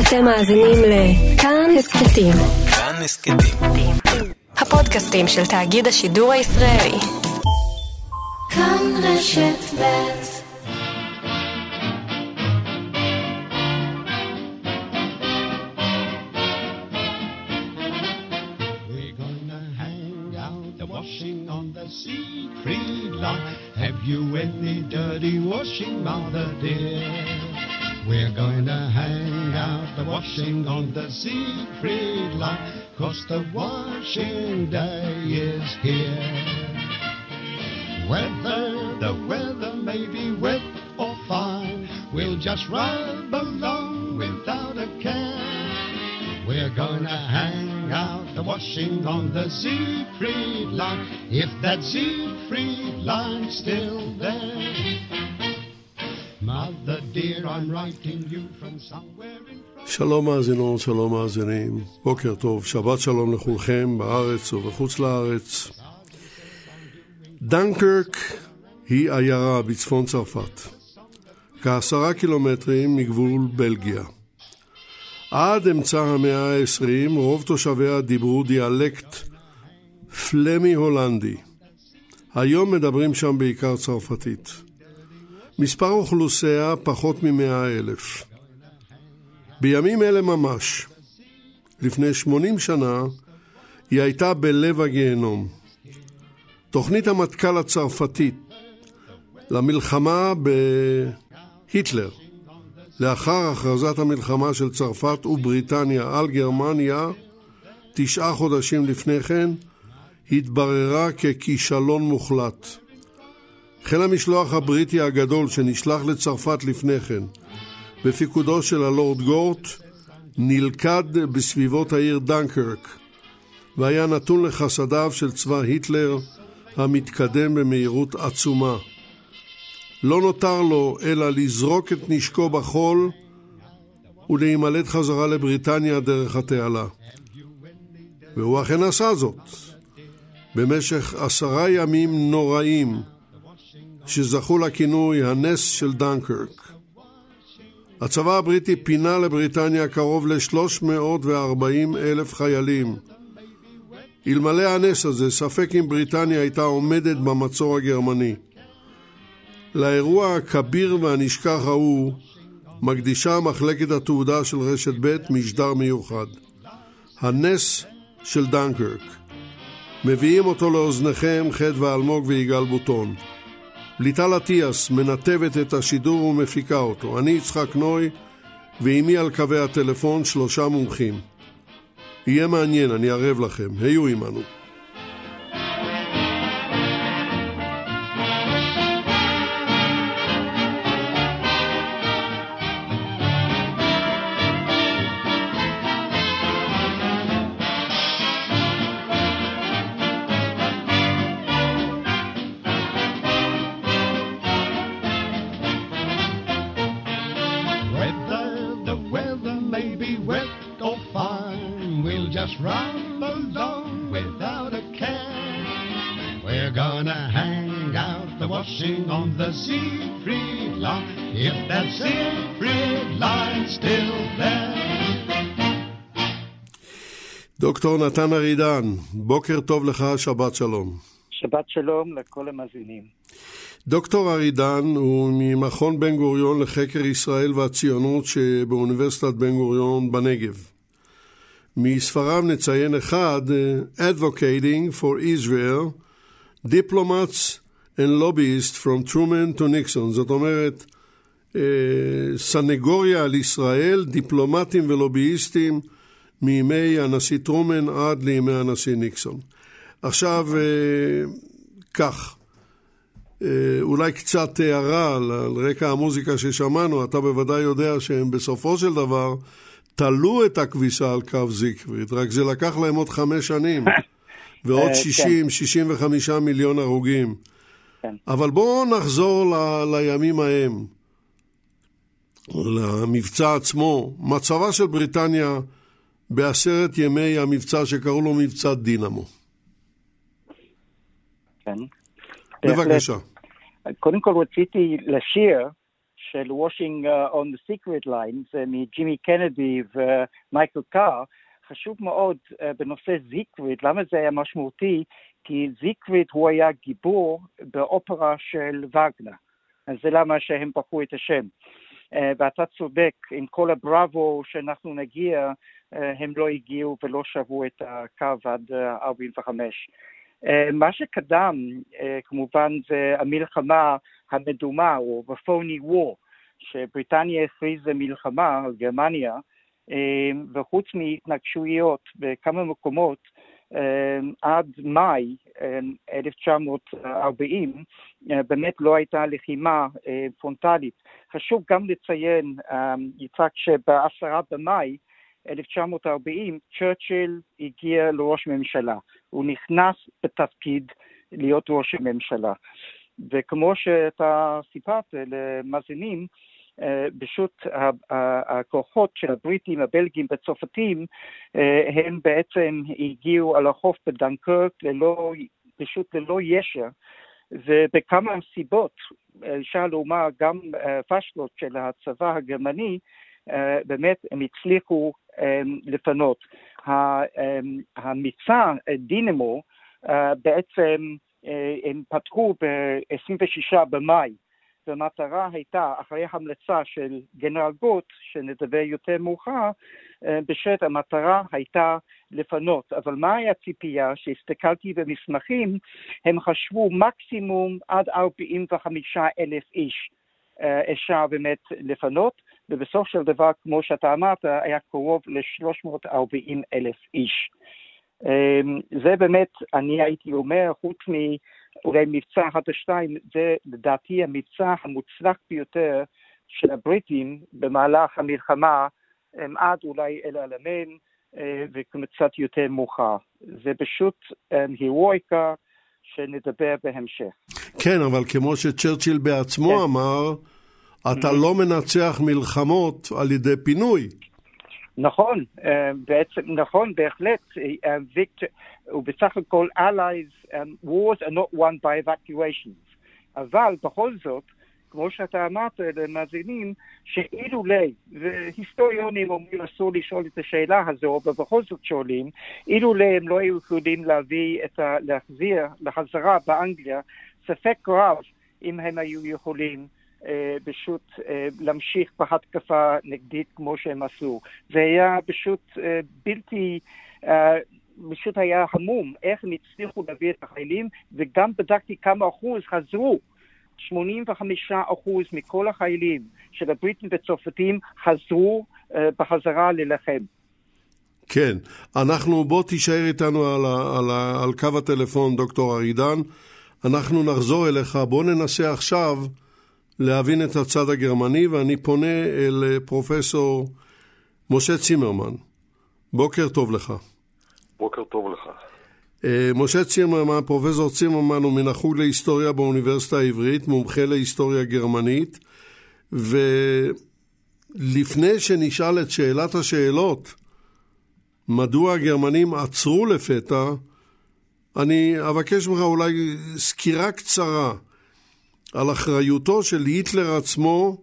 אתם מאזינים לכאן הסכתים. כאן הסכתים. הפודקאסטים של תאגיד השידור הישראלי. כאן רשת ב' Have you any dirty washing, mother dear? We're gonna hang out the washing on the Siegfried line. Cause the washing day is here. Whether the weather may be wet or fine, we'll just ride along without a care. We're gonna hang out the washing on the Siegfried line, if that Siegfried line's still there. שלום מאזינות, שלום מאזינים, בוקר טוב, שבת שלום לכולכם בארץ ובחוץ לארץ. דנקרק היא עיירה בצפון צרפת, כעשרה קילומטרים מגבול בלגיה. עד אמצע המאה ה-20 רוב תושביה דיברו דיאלקט פלמי הולנדי. היום מדברים שם בעיקר צרפתית. מספר אוכלוסייה פחות ממאה אלף. בימים אלה ממש, לפני 80 שנה, היא הייתה בלב הגיהנום. תוכנית המטכ"ל הצרפתית למלחמה בהיטלר, לאחר הכרזת המלחמה של צרפת ובריטניה על גרמניה, תשעה חודשים לפני כן, התבררה ככישלון מוחלט. חיל המשלוח הבריטי הגדול שנשלח לצרפת לפני כן, בפיקודו של הלורד גורט, נלכד בסביבות העיר דנקרק, והיה נתון לחסדיו של צבא היטלר המתקדם במהירות עצומה. לא נותר לו אלא לזרוק את נשקו בחול ולהימלט חזרה לבריטניה דרך התעלה. והוא אכן עשה זאת. במשך עשרה ימים נוראים שזכו לכינוי הנס של דנקרק. הצבא הבריטי פינה לבריטניה קרוב ל-340 אלף חיילים. אלמלא הנס הזה, ספק אם בריטניה הייתה עומדת במצור הגרמני. לאירוע הכביר והנשכח ההוא מקדישה מחלקת התעודה של רשת ב' משדר מיוחד. הנס של דנקרק. מביאים אותו לאוזניכם חטא ואלמוג ויגאל בוטון. ליטל אטיאס מנתבת את השידור ומפיקה אותו. אני יצחק נוי ועימי על קווי הטלפון שלושה מומחים. יהיה מעניין, אני ערב לכם. היו עמנו. Fine, we'll just run along without a care. We're gonna hang out the washing on the Siegfried line, if that Siegfried line's still there. דוקטור נתן ארידן, בוקר טוב לך, שבת שלום. שבת שלום לכל המאזינים. דוקטור ארידן הוא ממכון בן גוריון לחקר ישראל והציונות שבאוניברסיטת בן גוריון בנגב. מספריו נציין אחד, אה, Advocating for Israel, Diplomats and Lobbyists from Truman to Nixon, זאת אומרת, אה, סנגוריה על ישראל, דיפלומטים ולובייסטים מימי הנשיא טרומן עד לימי הנשיא ניקסון. עכשיו, אה, כך, אולי קצת הערה על רקע המוזיקה ששמענו, אתה בוודאי יודע שהם בסופו של דבר תלו את הכביסה על קו זיקפריד, רק זה לקח להם עוד חמש שנים, ועוד אה, 60-65 מיליון הרוגים. כן. אבל בואו נחזור ל, לימים ההם, למבצע עצמו. מצבה של בריטניה בעשרת ימי המבצע שקראו לו מבצע דינמו. כן. בבקשה. קודם כל רציתי לשיר של Washing uh, on the Secret Lines מג'ימי קנדי ומייקל קאר, חשוב מאוד uh, בנושא זיקוויד, למה זה היה משמעותי? כי זיקוויד הוא היה גיבור באופרה של וגנר. אז זה למה שהם בחרו את השם. Uh, ואתה צודק, עם כל הבראבו שאנחנו נגיע, uh, הם לא הגיעו ולא שבו את הקו עד uh, 45. Uh, מה שקדם, uh, כמובן, זה המלחמה המדומה, או ב-phony war, שבריטניה הכריזה מלחמה על גרמניה, uh, וחוץ מהתנגשויות בכמה מקומות, עד מאי 1940 באמת לא הייתה לחימה פרונטלית. חשוב גם לציין, יצחק, שבעשרה במאי 1940 צ'רצ'יל הגיע לראש ממשלה. הוא נכנס בתפקיד להיות ראש הממשלה. וכמו שאתה סיפרת למאזינים, פשוט הכוחות של הבריטים, הבלגים והצרפתים, הם בעצם הגיעו על החוף בדנקרק ללא, פשוט ללא ישר, ובכמה סיבות, אפשר לומר גם פשלות של הצבא הגרמני, באמת הם הצליחו לפנות. המבצע דינמו בעצם הם פתחו ב-26 במאי והמטרה הייתה, אחרי המלצה של גנרל גוט, שנדבר יותר מאוחר, בשט המטרה הייתה לפנות. אבל מה היה הציפייה? שהסתכלתי במסמכים, הם חשבו מקסימום עד 45 אלף איש אפשר באמת לפנות, ובסוף של דבר, כמו שאתה אמרת, היה קרוב ל-340 אלף איש. זה באמת, אני הייתי אומר, חוץ מ... אולי מבצע אחת או שתיים, זה לדעתי המבצע המוצלח ביותר של הבריטים במהלך המלחמה, עד אולי אל אלמן וקצת יותר מאוחר. זה פשוט הירואיקה שנדבר בהמשך. כן, אבל כמו שצ'רצ'יל בעצמו כן. אמר, אתה לא מנצח מלחמות על ידי פינוי. נכון, בעצם, נכון, בהחלט, ויקטור, ובסך הכל allies, wars are not won by evacuations. אבל בכל זאת, כמו שאתה אמרת למאזינים, שאילולי, והיסטוריונים אומרים אסור לשאול את השאלה הזו, אבל בכל זאת שואלים, אילולי הם לא היו יכולים להביא את ה... להחזיר לחזרה באנגליה, ספק רב אם הם היו יכולים אה, פשוט אה, להמשיך בהתקפה נגדית כמו שהם עשו. זה היה פשוט אה, בלתי... אה, פשוט היה המום איך הם הצליחו להביא את החיילים, וגם בדקתי כמה אחוז חזרו. 85 אחוז מכל החיילים של הבריטים והצרפתים חזרו בחזרה להילחם. כן, אנחנו, בוא תישאר איתנו על, ה, על, ה, על קו הטלפון, דוקטור ארידן. אנחנו נחזור אליך. בוא ננסה עכשיו להבין את הצד הגרמני, ואני פונה אל פרופסור משה צימרמן. בוקר טוב לך. בוקר טוב לך. משה צימרמן, פרופסור צימרמן הוא מן החוג להיסטוריה באוניברסיטה העברית, מומחה להיסטוריה גרמנית, ולפני שנשאל את שאלת השאלות, מדוע הגרמנים עצרו לפתע, אני אבקש ממך אולי סקירה קצרה על אחריותו של היטלר עצמו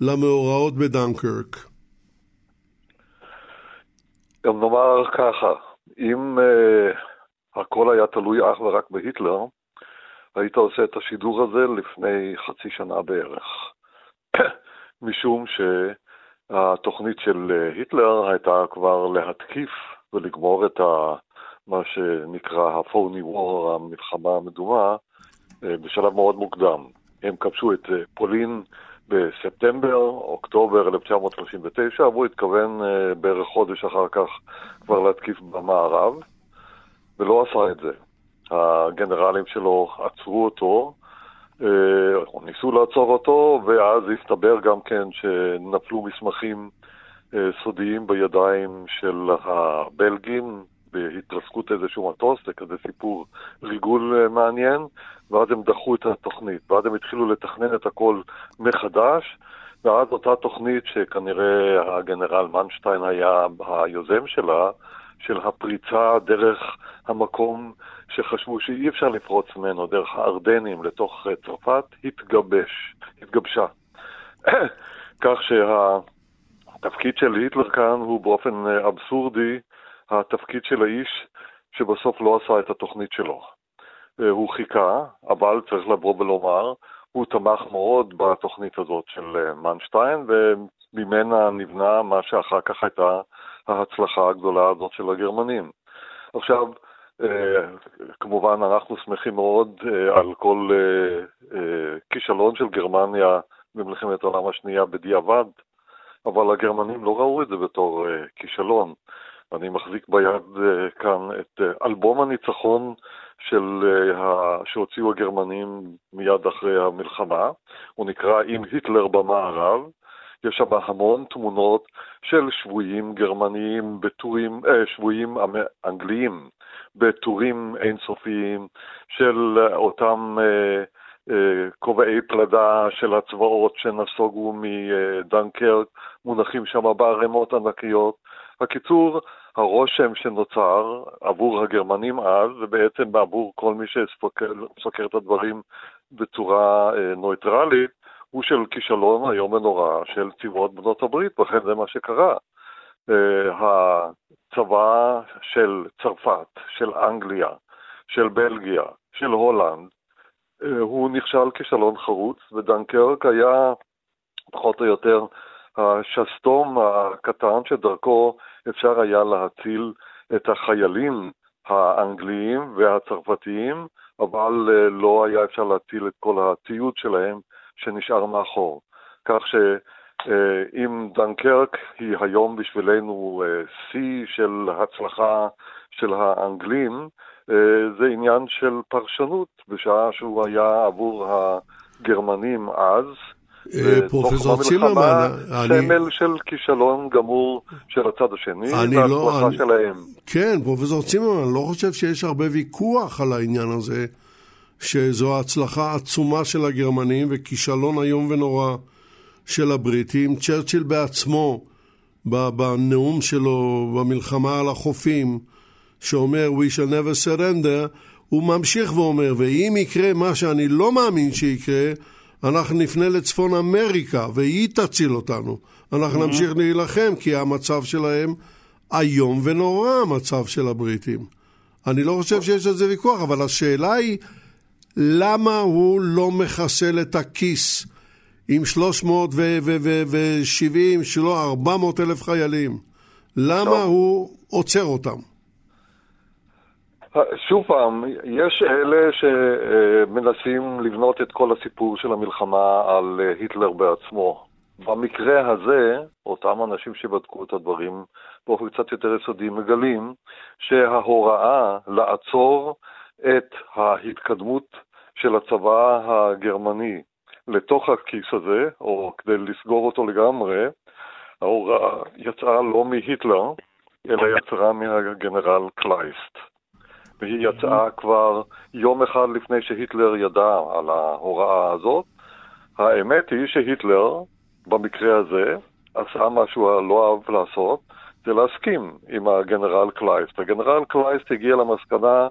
למאורעות בדנקרק. גם נאמר ככה, אם uh, הכל היה תלוי אך ורק בהיטלר, היית עושה את השידור הזה לפני חצי שנה בערך. משום שהתוכנית של היטלר הייתה כבר להתקיף ולגמור את ה, מה שנקרא ה-phony war, המלחמה המדומה, אה, בשלב מאוד מוקדם. הם כבשו את אה, פולין בספטמבר, אוקטובר 1939, והוא התכוון uh, בערך חודש אחר כך כבר להתקיף במערב, ולא עשה את זה. הגנרלים שלו עצרו אותו, או ניסו לעצור אותו, ואז הסתבר גם כן שנפלו מסמכים סודיים בידיים של הבלגים, בהתרסקות איזשהו מטוס, זה כזה סיפור ריגול מעניין, ואז הם דחו את התוכנית, ואז הם התחילו לתכנן את הכל מחדש, ואז אותה תוכנית שכנראה הגנרל מנשטיין היה היוזם שלה, של הפריצה דרך המקום שחשבו שאי אפשר לפרוץ ממנו, דרך הארדנים לתוך צרפת, התגבש, התגבשה. כך שהתפקיד של היטלר כאן הוא באופן אבסורדי התפקיד של האיש שבסוף לא עשה את התוכנית שלו. הוא חיכה, אבל צריך לבוא ולומר, הוא תמך מאוד בתוכנית הזאת של מנשטיין, וממנה נבנה מה שאחר כך הייתה ההצלחה הגדולה הזאת של הגרמנים. עכשיו, אה, כמובן אנחנו שמחים מאוד אה, על כל אה, כישלון של גרמניה במלחמת העולם השנייה בדיעבד, אבל הגרמנים לא ראו את זה בתור כישלון. אני מחזיק ביד כאן את אלבום הניצחון של, שהוציאו הגרמנים מיד אחרי המלחמה, הוא נקרא "עם היטלר במערב", יש שם המון תמונות של שבויים גרמניים בטורים, אה, שבויים אנגליים בטורים אינסופיים, של אותם אה, אה, כובעי פלדה של הצבאות שנסוגו מדנקרק, מונחים שם בערימות ענקיות. הקיצור, הרושם שנוצר עבור הגרמנים אז, ובעצם עבור כל מי שסוקר את הדברים בצורה אה, נויטרלית, הוא של כישלון איום ונורא של צבאות בנות הברית, וכן זה מה שקרה. Uh, הצבא של צרפת, של אנגליה, של בלגיה, של הולנד, uh, הוא נכשל כישלון חרוץ, ודנקרק היה פחות או יותר השסתום הקטן שדרכו אפשר היה להציל את החיילים האנגליים והצרפתיים, אבל uh, לא היה אפשר להציל את כל הציוד שלהם שנשאר מאחור. כך שאם דנקרק היא היום בשבילנו אה, שיא של הצלחה של האנגלים, אה, זה עניין של פרשנות, בשעה שהוא היה עבור הגרמנים אז. אה, פרופסור צימרמן, סמל של כישלון גמור של הצד השני וההצלחה לא, שלהם. כן, פרופסור צימרמן, אני לא חושב שיש הרבה ויכוח על העניין הזה. שזו הצלחה עצומה של הגרמנים וכישלון איום ונורא של הבריטים. צ'רצ'יל בעצמו, בנאום שלו במלחמה על החופים, שאומר We shall never surrender, הוא ממשיך ואומר, ואם יקרה מה שאני לא מאמין שיקרה, אנחנו נפנה לצפון אמריקה והיא תציל אותנו. אנחנו mm-hmm. נמשיך להילחם כי המצב שלהם איום ונורא המצב של הבריטים. אני לא חושב שיש על זה ויכוח, אבל השאלה היא למה הוא לא מחסל את הכיס עם 370, שלא 400 אלף חיילים? למה לא. הוא עוצר אותם? שוב פעם, יש אלה שמנסים לבנות את כל הסיפור של המלחמה על היטלר בעצמו. במקרה הזה, אותם אנשים שבדקו את הדברים באופן קצת יותר יסודי מגלים שההוראה לעצור את ההתקדמות של הצבא הגרמני לתוך הכיס הזה, או כדי לסגור אותו לגמרי, ההוראה יצאה לא מהיטלר, אלא יצאה מהגנרל קלייסט. והיא יצאה כבר יום אחד לפני שהיטלר ידע על ההוראה הזאת. האמת היא שהיטלר, במקרה הזה, עשה מה שהוא לא אהב לעשות, זה להסכים עם הגנרל קלייסט. הגנרל קלייסט הגיע למסקנה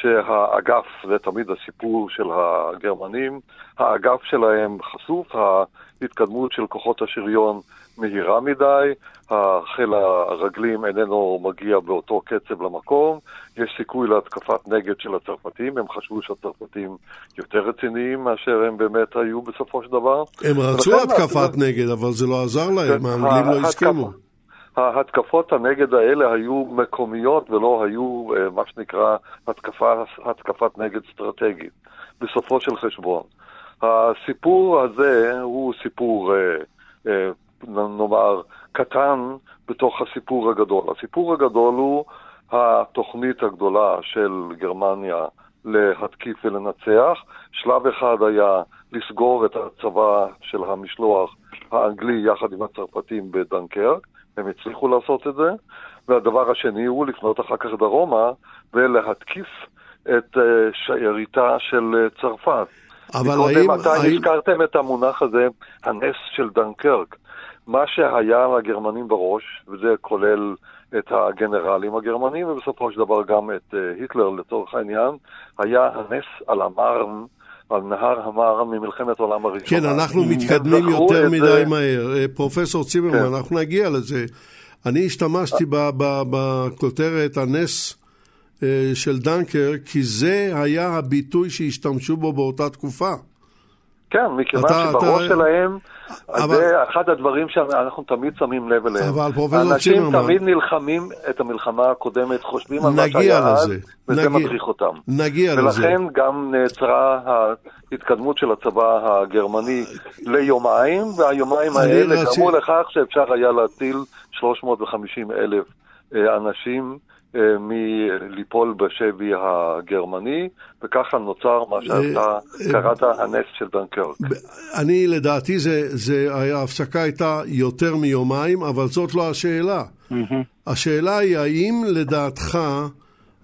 שהאגף, זה תמיד הסיפור של הגרמנים, האגף שלהם חשוף, ההתקדמות של כוחות השריון מהירה מדי, החיל הרגלים איננו מגיע באותו קצב למקום, יש סיכוי להתקפת נגד של הצרפתים, הם חשבו שהצרפתים יותר רציניים מאשר הם באמת היו בסופו של דבר. הם רצו התקפת נגד, אבל זה לא עזר להם, כן, האנגלים לא הסכימו. ההתקפות הנגד האלה היו מקומיות ולא היו אה, מה שנקרא התקפה, התקפת נגד אסטרטגית, בסופו של חשבון. הסיפור הזה הוא סיפור, אה, אה, נאמר, קטן בתוך הסיפור הגדול. הסיפור הגדול הוא התוכנית הגדולה של גרמניה להתקיף ולנצח. שלב אחד היה לסגור את הצבא של המשלוח האנגלי יחד עם הצרפתים בדנקרק. הם הצליחו לעשות את זה, והדבר השני הוא לפנות אחר כך דרומה ולהתקיף את uh, שאריתה של uh, צרפת. אבל האם... מתי האם... הזכרתם את המונח הזה, הנס של דנקרק. מה שהיה לגרמנים בראש, וזה כולל את הגנרלים הגרמנים, ובסופו של דבר גם את uh, היטלר לצורך העניין, היה הנס על המרן על נהר המר ממלחמת העולם הראשונה. כן, אנחנו מתקדמים יותר מדי זה... מהר. אה, פרופסור צימרמן, כן. אנחנו נגיע לזה. אני השתמשתי בכותרת הנס אה, של דנקר, כי זה היה הביטוי שהשתמשו בו באותה תקופה. כן, מכיוון אתה, שבראש אתה... שלהם, אבל... זה אחד הדברים שאנחנו תמיד שמים לב אליהם. אבל פרופסור צימרמן... אנשים תמיד נלחמים את המלחמה הקודמת, חושבים על מה שהיה אז, וזה נגיע... מדריך אותם. נגיע ולכן לזה. ולכן גם נעצרה ההתקדמות של הצבא הגרמני ליומיים, והיומיים האלה רצי... גרמו לכך שאפשר היה להציל 350 אלף אה, אנשים. אה, מליפול בשבי הגרמני, וככה נוצר מה שאתה אה, אה, קראת הנס של דנקרק. אני, לדעתי, זה, זה, ההפסקה הייתה יותר מיומיים, אבל זאת לא השאלה. השאלה היא, האם לדעתך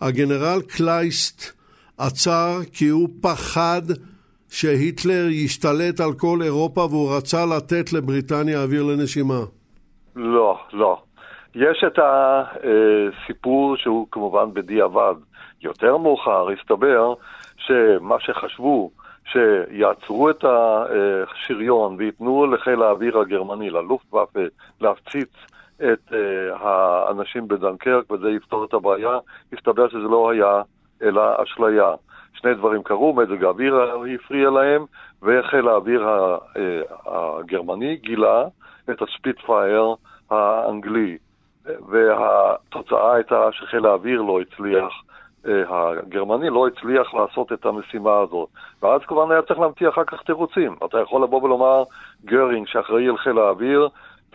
הגנרל קלייסט עצר כי הוא פחד שהיטלר ישתלט על כל אירופה והוא רצה לתת לבריטניה אוויר לנשימה? לא, לא. יש את הסיפור שהוא כמובן בדיעבד. יותר מאוחר הסתבר שמה שחשבו, שיעצרו את השריון וייתנו לחיל האוויר הגרמני, ללופטוואפה, להפציץ את אה, האנשים בדנקרק וזה יפתור את הבעיה, הסתבר שזה לא היה אלא אשליה. שני דברים קרו, מזג האוויר הפריע להם, וחיל האוויר אה, הגרמני גילה את הספיטפייר האנגלי. והתוצאה הייתה שחיל האוויר לא הצליח, אה, הגרמני לא הצליח לעשות את המשימה הזאת. ואז כמובן היה צריך להמציא אחר כך תירוצים. אתה יכול לבוא ולומר, גרינג, שאחראי על חיל האוויר,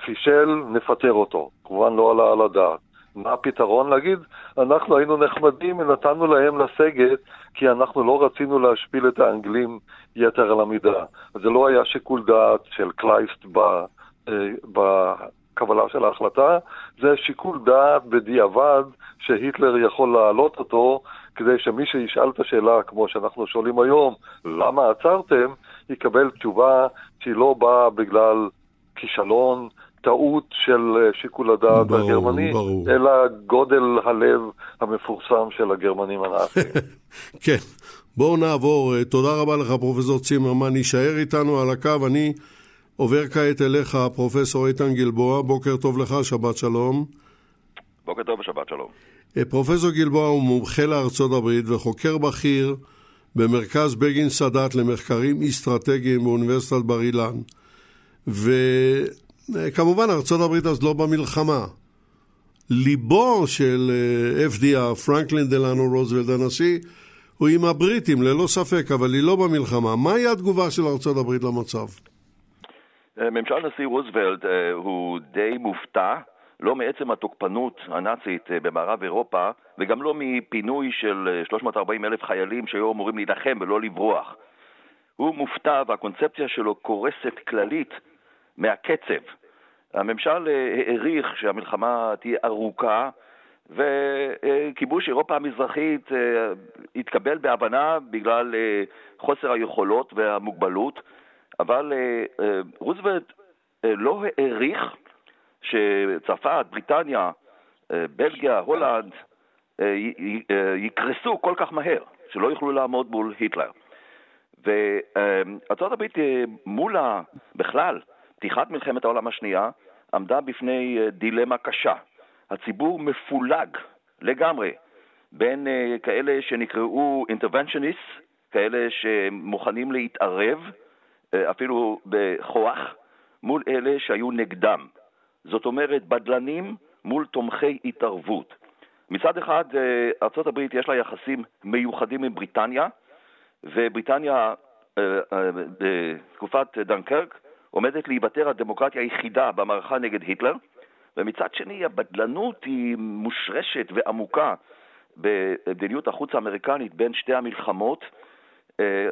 פישל, נפטר אותו. כמובן לא עלה על הדעת. מה הפתרון? להגיד, אנחנו היינו נחמדים ונתנו להם לסגת כי אנחנו לא רצינו להשפיל את האנגלים יתר על המידה. זה לא היה שיקול דעת של קלייסט ב, אה, ב, קבלה של ההחלטה, זה שיקול דעת בדיעבד שהיטלר יכול להעלות אותו, כדי שמי שישאל את השאלה, כמו שאנחנו שואלים היום, למה עצרתם, יקבל תשובה שהיא לא באה בגלל כישלון, טעות של שיקול הדעת ברור, הגרמני, ברור. אלא גודל הלב המפורסם של הגרמנים הנאצים. כן. בואו נעבור. תודה רבה לך, פרופסור צימרמן. יישאר איתנו על הקו. אני עובר כעת אליך, פרופסור איתן גלבוע, בוקר טוב לך, שבת שלום. בוקר טוב ושבת שלום. אה, פרופסור גלבוע הוא מומחה לארצות הברית וחוקר בכיר במרכז בגין סאדאת למחקרים אסטרטגיים באוניברסיטת בר אילן. וכמובן ארצות הברית אז לא במלחמה. ליבו של אה, FDR, פרנקלין דלנו רוזוולד הנשיא, הוא עם הבריטים, ללא ספק, אבל היא לא במלחמה. מהי התגובה של ארצות הברית למצב? אה, ממשל נשיא רוזוולט אה, הוא די מופתע, לא מעצם התוקפנות הנאצית אה, במערב אירופה, וגם לא מפינוי של 340 אלף חיילים שהיו אמורים להילחם ולא לברוח. הוא מופתע והקונספציה שלו קורסת כללית מהקצב. הממשל העריך שהמלחמה תהיה ארוכה, וכיבוש אירופה המזרחית התקבל בהבנה בגלל חוסר היכולות והמוגבלות. אבל אה, אה, רוזוולט אה, לא העריך שצרפת, בריטניה, בלגיה, הולנד, יקרסו כל כך מהר, שלא יוכלו לעמוד מול היטלר. וארה"ב מול בכלל פתיחת מלחמת העולם השנייה עמדה בפני דילמה קשה. הציבור מפולג לגמרי בין כאלה שנקראו interventionists, כאלה שמוכנים להתערב אפילו בכוח, מול אלה שהיו נגדם. זאת אומרת, בדלנים מול תומכי התערבות. מצד אחד, אה, ארה"ב יש לה יחסים מיוחדים עם בריטניה, ובריטניה אה, בתקופת דנקרק עומדת להיוותר הדמוקרטיה היחידה במערכה נגד היטלר, ומצד שני הבדלנות היא מושרשת ועמוקה במדיניות החוץ האמריקנית בין שתי המלחמות, אה,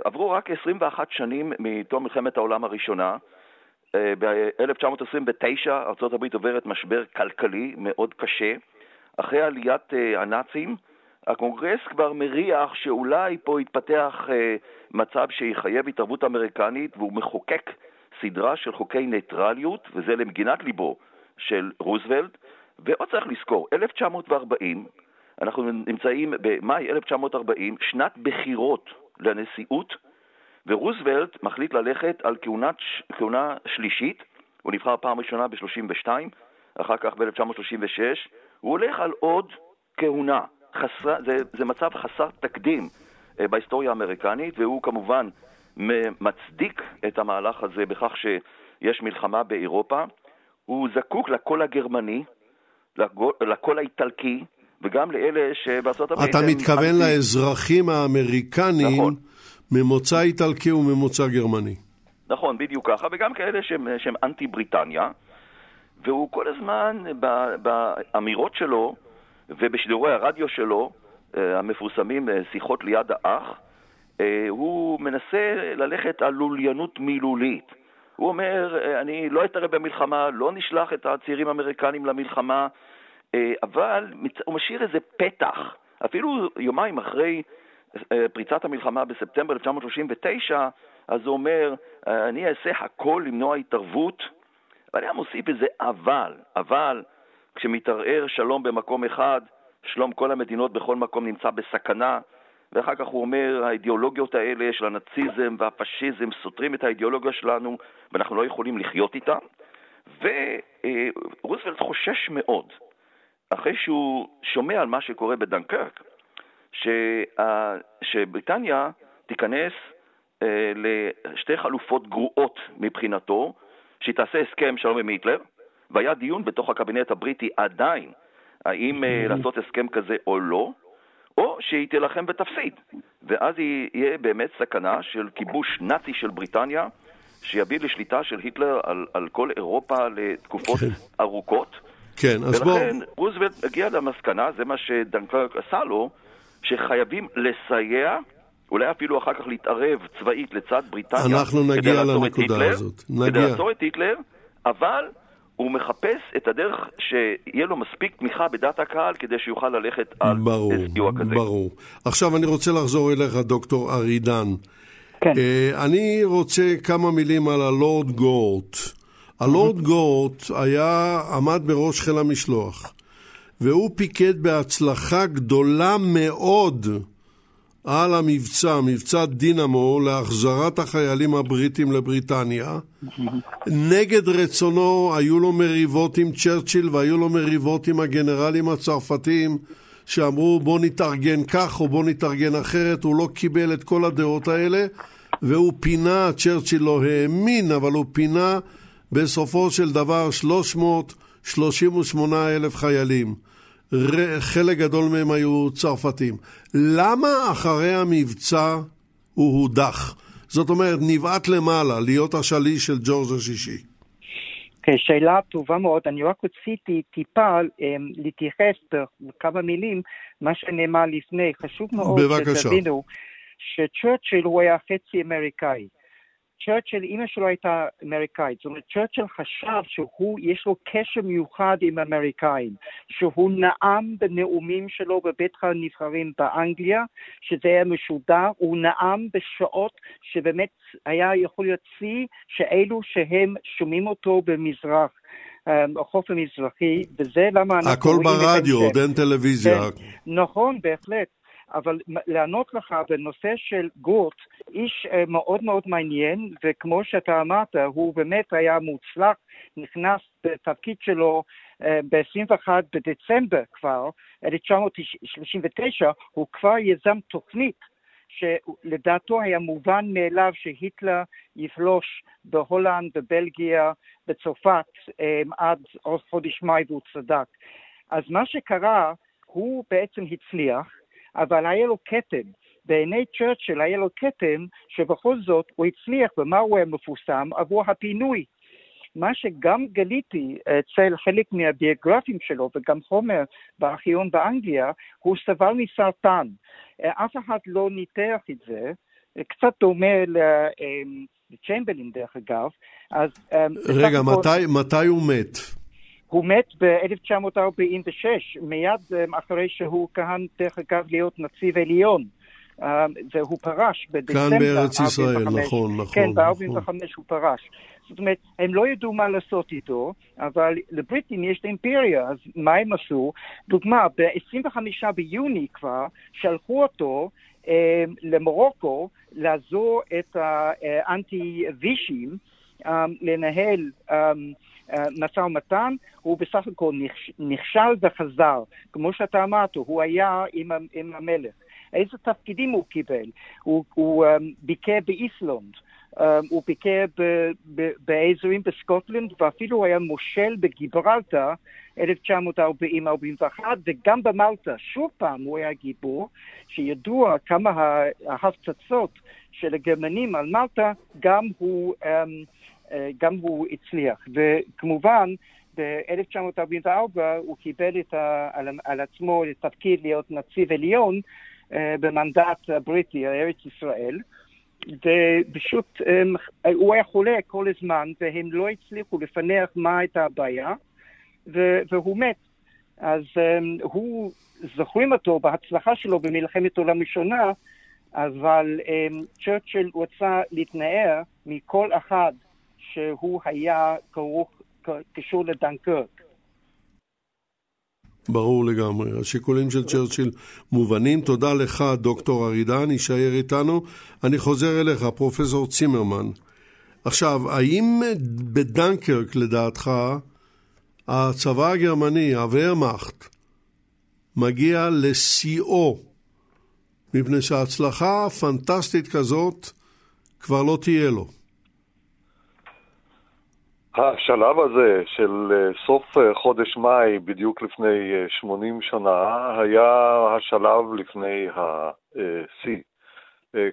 עברו רק 21 שנים מתום מלחמת העולם הראשונה. אה, ב-1929 ארה"ב עוברת משבר כלכלי מאוד קשה. אחרי עליית אה, הנאצים, הקונגרס כבר מריח שאולי פה יתפתח מצב שיחייב התערבות אמריקנית והוא מחוקק סדרה של חוקי ניטרליות, וזה למגינת ליבו של רוזוולט. ועוד צריך לזכור, 1940, אנחנו נמצאים במאי 1940, שנת בחירות לנשיאות, ורוזוולט מחליט ללכת על כהונת, כהונה שלישית, הוא נבחר פעם ראשונה ב-32, אחר כך ב-1936, הוא הולך על עוד כהונה. חסר, זה, זה מצב חסר תקדים אה, בהיסטוריה האמריקנית, והוא כמובן מצדיק את המהלך הזה בכך שיש מלחמה באירופה. הוא זקוק לקול הגרמני, לקול האיטלקי, וגם לאלה שבארצות הברית... אתה מתכוון אנטי... לאזרחים האמריקנים נכון. ממוצא איטלקי וממוצא גרמני. נכון, בדיוק ככה, וגם כאלה שהם, שהם אנטי בריטניה, והוא כל הזמן באמירות שלו ובשידורי הרדיו שלו, אה, המפורסמים אה, שיחות ליד האח, אה, הוא מנסה ללכת על לוליינות מילולית. הוא אומר, אני לא אתערב במלחמה, לא נשלח את הצעירים האמריקנים למלחמה, אבל הוא משאיר איזה פתח. אפילו יומיים אחרי פריצת המלחמה בספטמבר 1939, אז הוא אומר, אני אעשה הכל למנוע התערבות, ואני מוסיף איזה אבל, אבל כשמתערער שלום במקום אחד, שלום כל המדינות בכל מקום נמצא בסכנה, ואחר כך הוא אומר, האידיאולוגיות האלה של הנאציזם והפשיזם סותרים את האידיאולוגיה שלנו ואנחנו לא יכולים לחיות איתה. ורוזוולט חושש מאוד, אחרי שהוא שומע על מה שקורה בדנקרק, שבריטניה תיכנס אה, לשתי חלופות גרועות מבחינתו, שהיא תעשה הסכם שלום עם היטלר, והיה דיון בתוך הקבינט הבריטי עדיין האם אה, לעשות הסכם כזה או לא, או שהיא תילחם ותפסיד. ואז יהיה באמת סכנה של כיבוש נאצי של בריטניה, שיביא לשליטה של היטלר על, על כל אירופה לתקופות כן. ארוכות. כן, אז בואו... ולכן בוא... רוזוולט הגיע למסקנה, זה מה שדנקרק עשה לו, שחייבים לסייע, אולי אפילו אחר כך להתערב צבאית לצד בריטניה. אנחנו נגיע לנקודה הזאת. נגיע. כדי לעצור את היטלר, אבל הוא מחפש את הדרך שיהיה לו מספיק תמיכה בדעת הקהל כדי שיוכל ללכת על ברור, סיוע כזה. ברור. עכשיו אני רוצה לחזור אליך, דוקטור ארידן. כן. Uh, אני רוצה כמה מילים על הלורד גורט. הלורד גורט היה, עמד בראש חיל המשלוח, והוא פיקד בהצלחה גדולה מאוד על המבצע, מבצע דינמו, להחזרת החיילים הבריטים לבריטניה. נגד רצונו היו לו מריבות עם צ'רצ'יל והיו לו מריבות עם הגנרלים הצרפתים שאמרו בוא נתארגן כך או בוא נתארגן אחרת, הוא לא קיבל את כל הדעות האלה והוא פינה, צ'רצ'יל לא האמין, אבל הוא פינה בסופו של דבר 338 אלף חיילים. חלק גדול מהם היו צרפתים. למה אחרי המבצע הוא הודח? זאת אומרת, נבעט למעלה, להיות השליש של ג'ורג' השישי. כן, שאלה טובה מאוד. אני רק רציתי טיפה um, להתייחס בכמה מילים מה שנאמר לפני. חשוב מאוד שתבינו שצ'רצ'יל הוא היה חצי אמריקאי. צ'רצ'יל, אימא שלו הייתה אמריקאית, זאת אומרת, צ'רצ'יל חשב שהוא, יש לו קשר מיוחד עם אמריקאים, שהוא נאם בנאומים שלו בבית הנבחרים באנגליה, שזה היה משודר, הוא נאם בשעות שבאמת היה יכול להיות שיא, שאלו שהם שומעים אותו במזרח. אמ, החוף המזרחי, וזה למה אנחנו הכל ברדיו, עוד אין טלוויזיה. כן, נכון, בהחלט. אבל לענות לך בנושא של גורט, איש אה, מאוד מאוד מעניין, וכמו שאתה אמרת, הוא באמת היה מוצלח, נכנס בתפקיד שלו אה, ב-21 בדצמבר כבר, 1939, הוא כבר יזם תוכנית שלדעתו היה מובן מאליו שהיטלר יפלוש בהולנד, בבלגיה, בצרפת אה, עד חודש מאי והוא צדק. אז מה שקרה, הוא בעצם הצליח, אבל היה לו כתם. בעיני צ'רצ'יל היה לו כתם שבכל זאת הוא הצליח, ומה הוא היה מפורסם? עבור הפינוי. מה שגם גיליתי אצל חלק מהביוגרפים שלו וגם חומר בארכיון באנגליה, הוא סבל מסרטן. אף אחד לא ניתח את זה, קצת דומה לצ'מברלין דרך אגב. אז, רגע, מתי, מתי הוא מת? הוא מת ב-1946, מיד אה, אחרי שהוא כהן, דרך אגב, להיות נציב עליון. אה, והוא פרש בדצמבר כאן בארץ ישראל, נכון, נכון. כן, ב-45 נכון. הוא פרש. זאת אומרת, הם לא ידעו מה לעשות איתו, אבל לבריטים יש את האימפריה, אז מה הם עשו? דוגמה, ב-25 ביוני כבר שלחו אותו למרוקו לעזור את האנטי-וישים לנהל משא ומתן, הוא בסך הכל נכשל וחזר. כמו שאתה אמרת, הוא היה עם, עם המלך. איזה תפקידים הוא קיבל? הוא, הוא um, ביקר באיסלנד, um, הוא ביקר באזורים בסקוטלנד, ואפילו היה מושל בגיברלטר 1940-41, וגם במלטה. שוב פעם הוא היה גיבור, שידוע כמה ההפצצות של הגרמנים על מלטה, גם הוא, um, גם הוא הצליח. וכמובן, ב-1944 הוא קיבל את ה, על, על עצמו את התפקיד להיות נציב עליון אה, במנדט הבריטי, ארץ ישראל, ופשוט הוא היה חולה כל הזמן, והם לא הצליחו לפענח מה הייתה הבעיה, והוא מת. אז הוא, זוכרים אותו בהצלחה שלו במלחמת העולם ראשונה, אבל צ'רצ'יל רצה להתנער מכל אחד שהוא היה כרוך, קשור לדנקרק. ברור לגמרי. השיקולים של צ'רצ'יל מובנים. תודה לך, דוקטור ארידן, יישאר איתנו. אני חוזר אליך, פרופסור צימרמן. עכשיו, האם בדנקרק, לדעתך, הצבא הגרמני, הוורמאכט, מגיע לשיאו, מפני שהצלחה פנטסטית כזאת כבר לא תהיה לו? השלב הזה של אה, סוף אה, חודש מאי, בדיוק לפני 80 אה, שנה, היה השלב לפני השיא.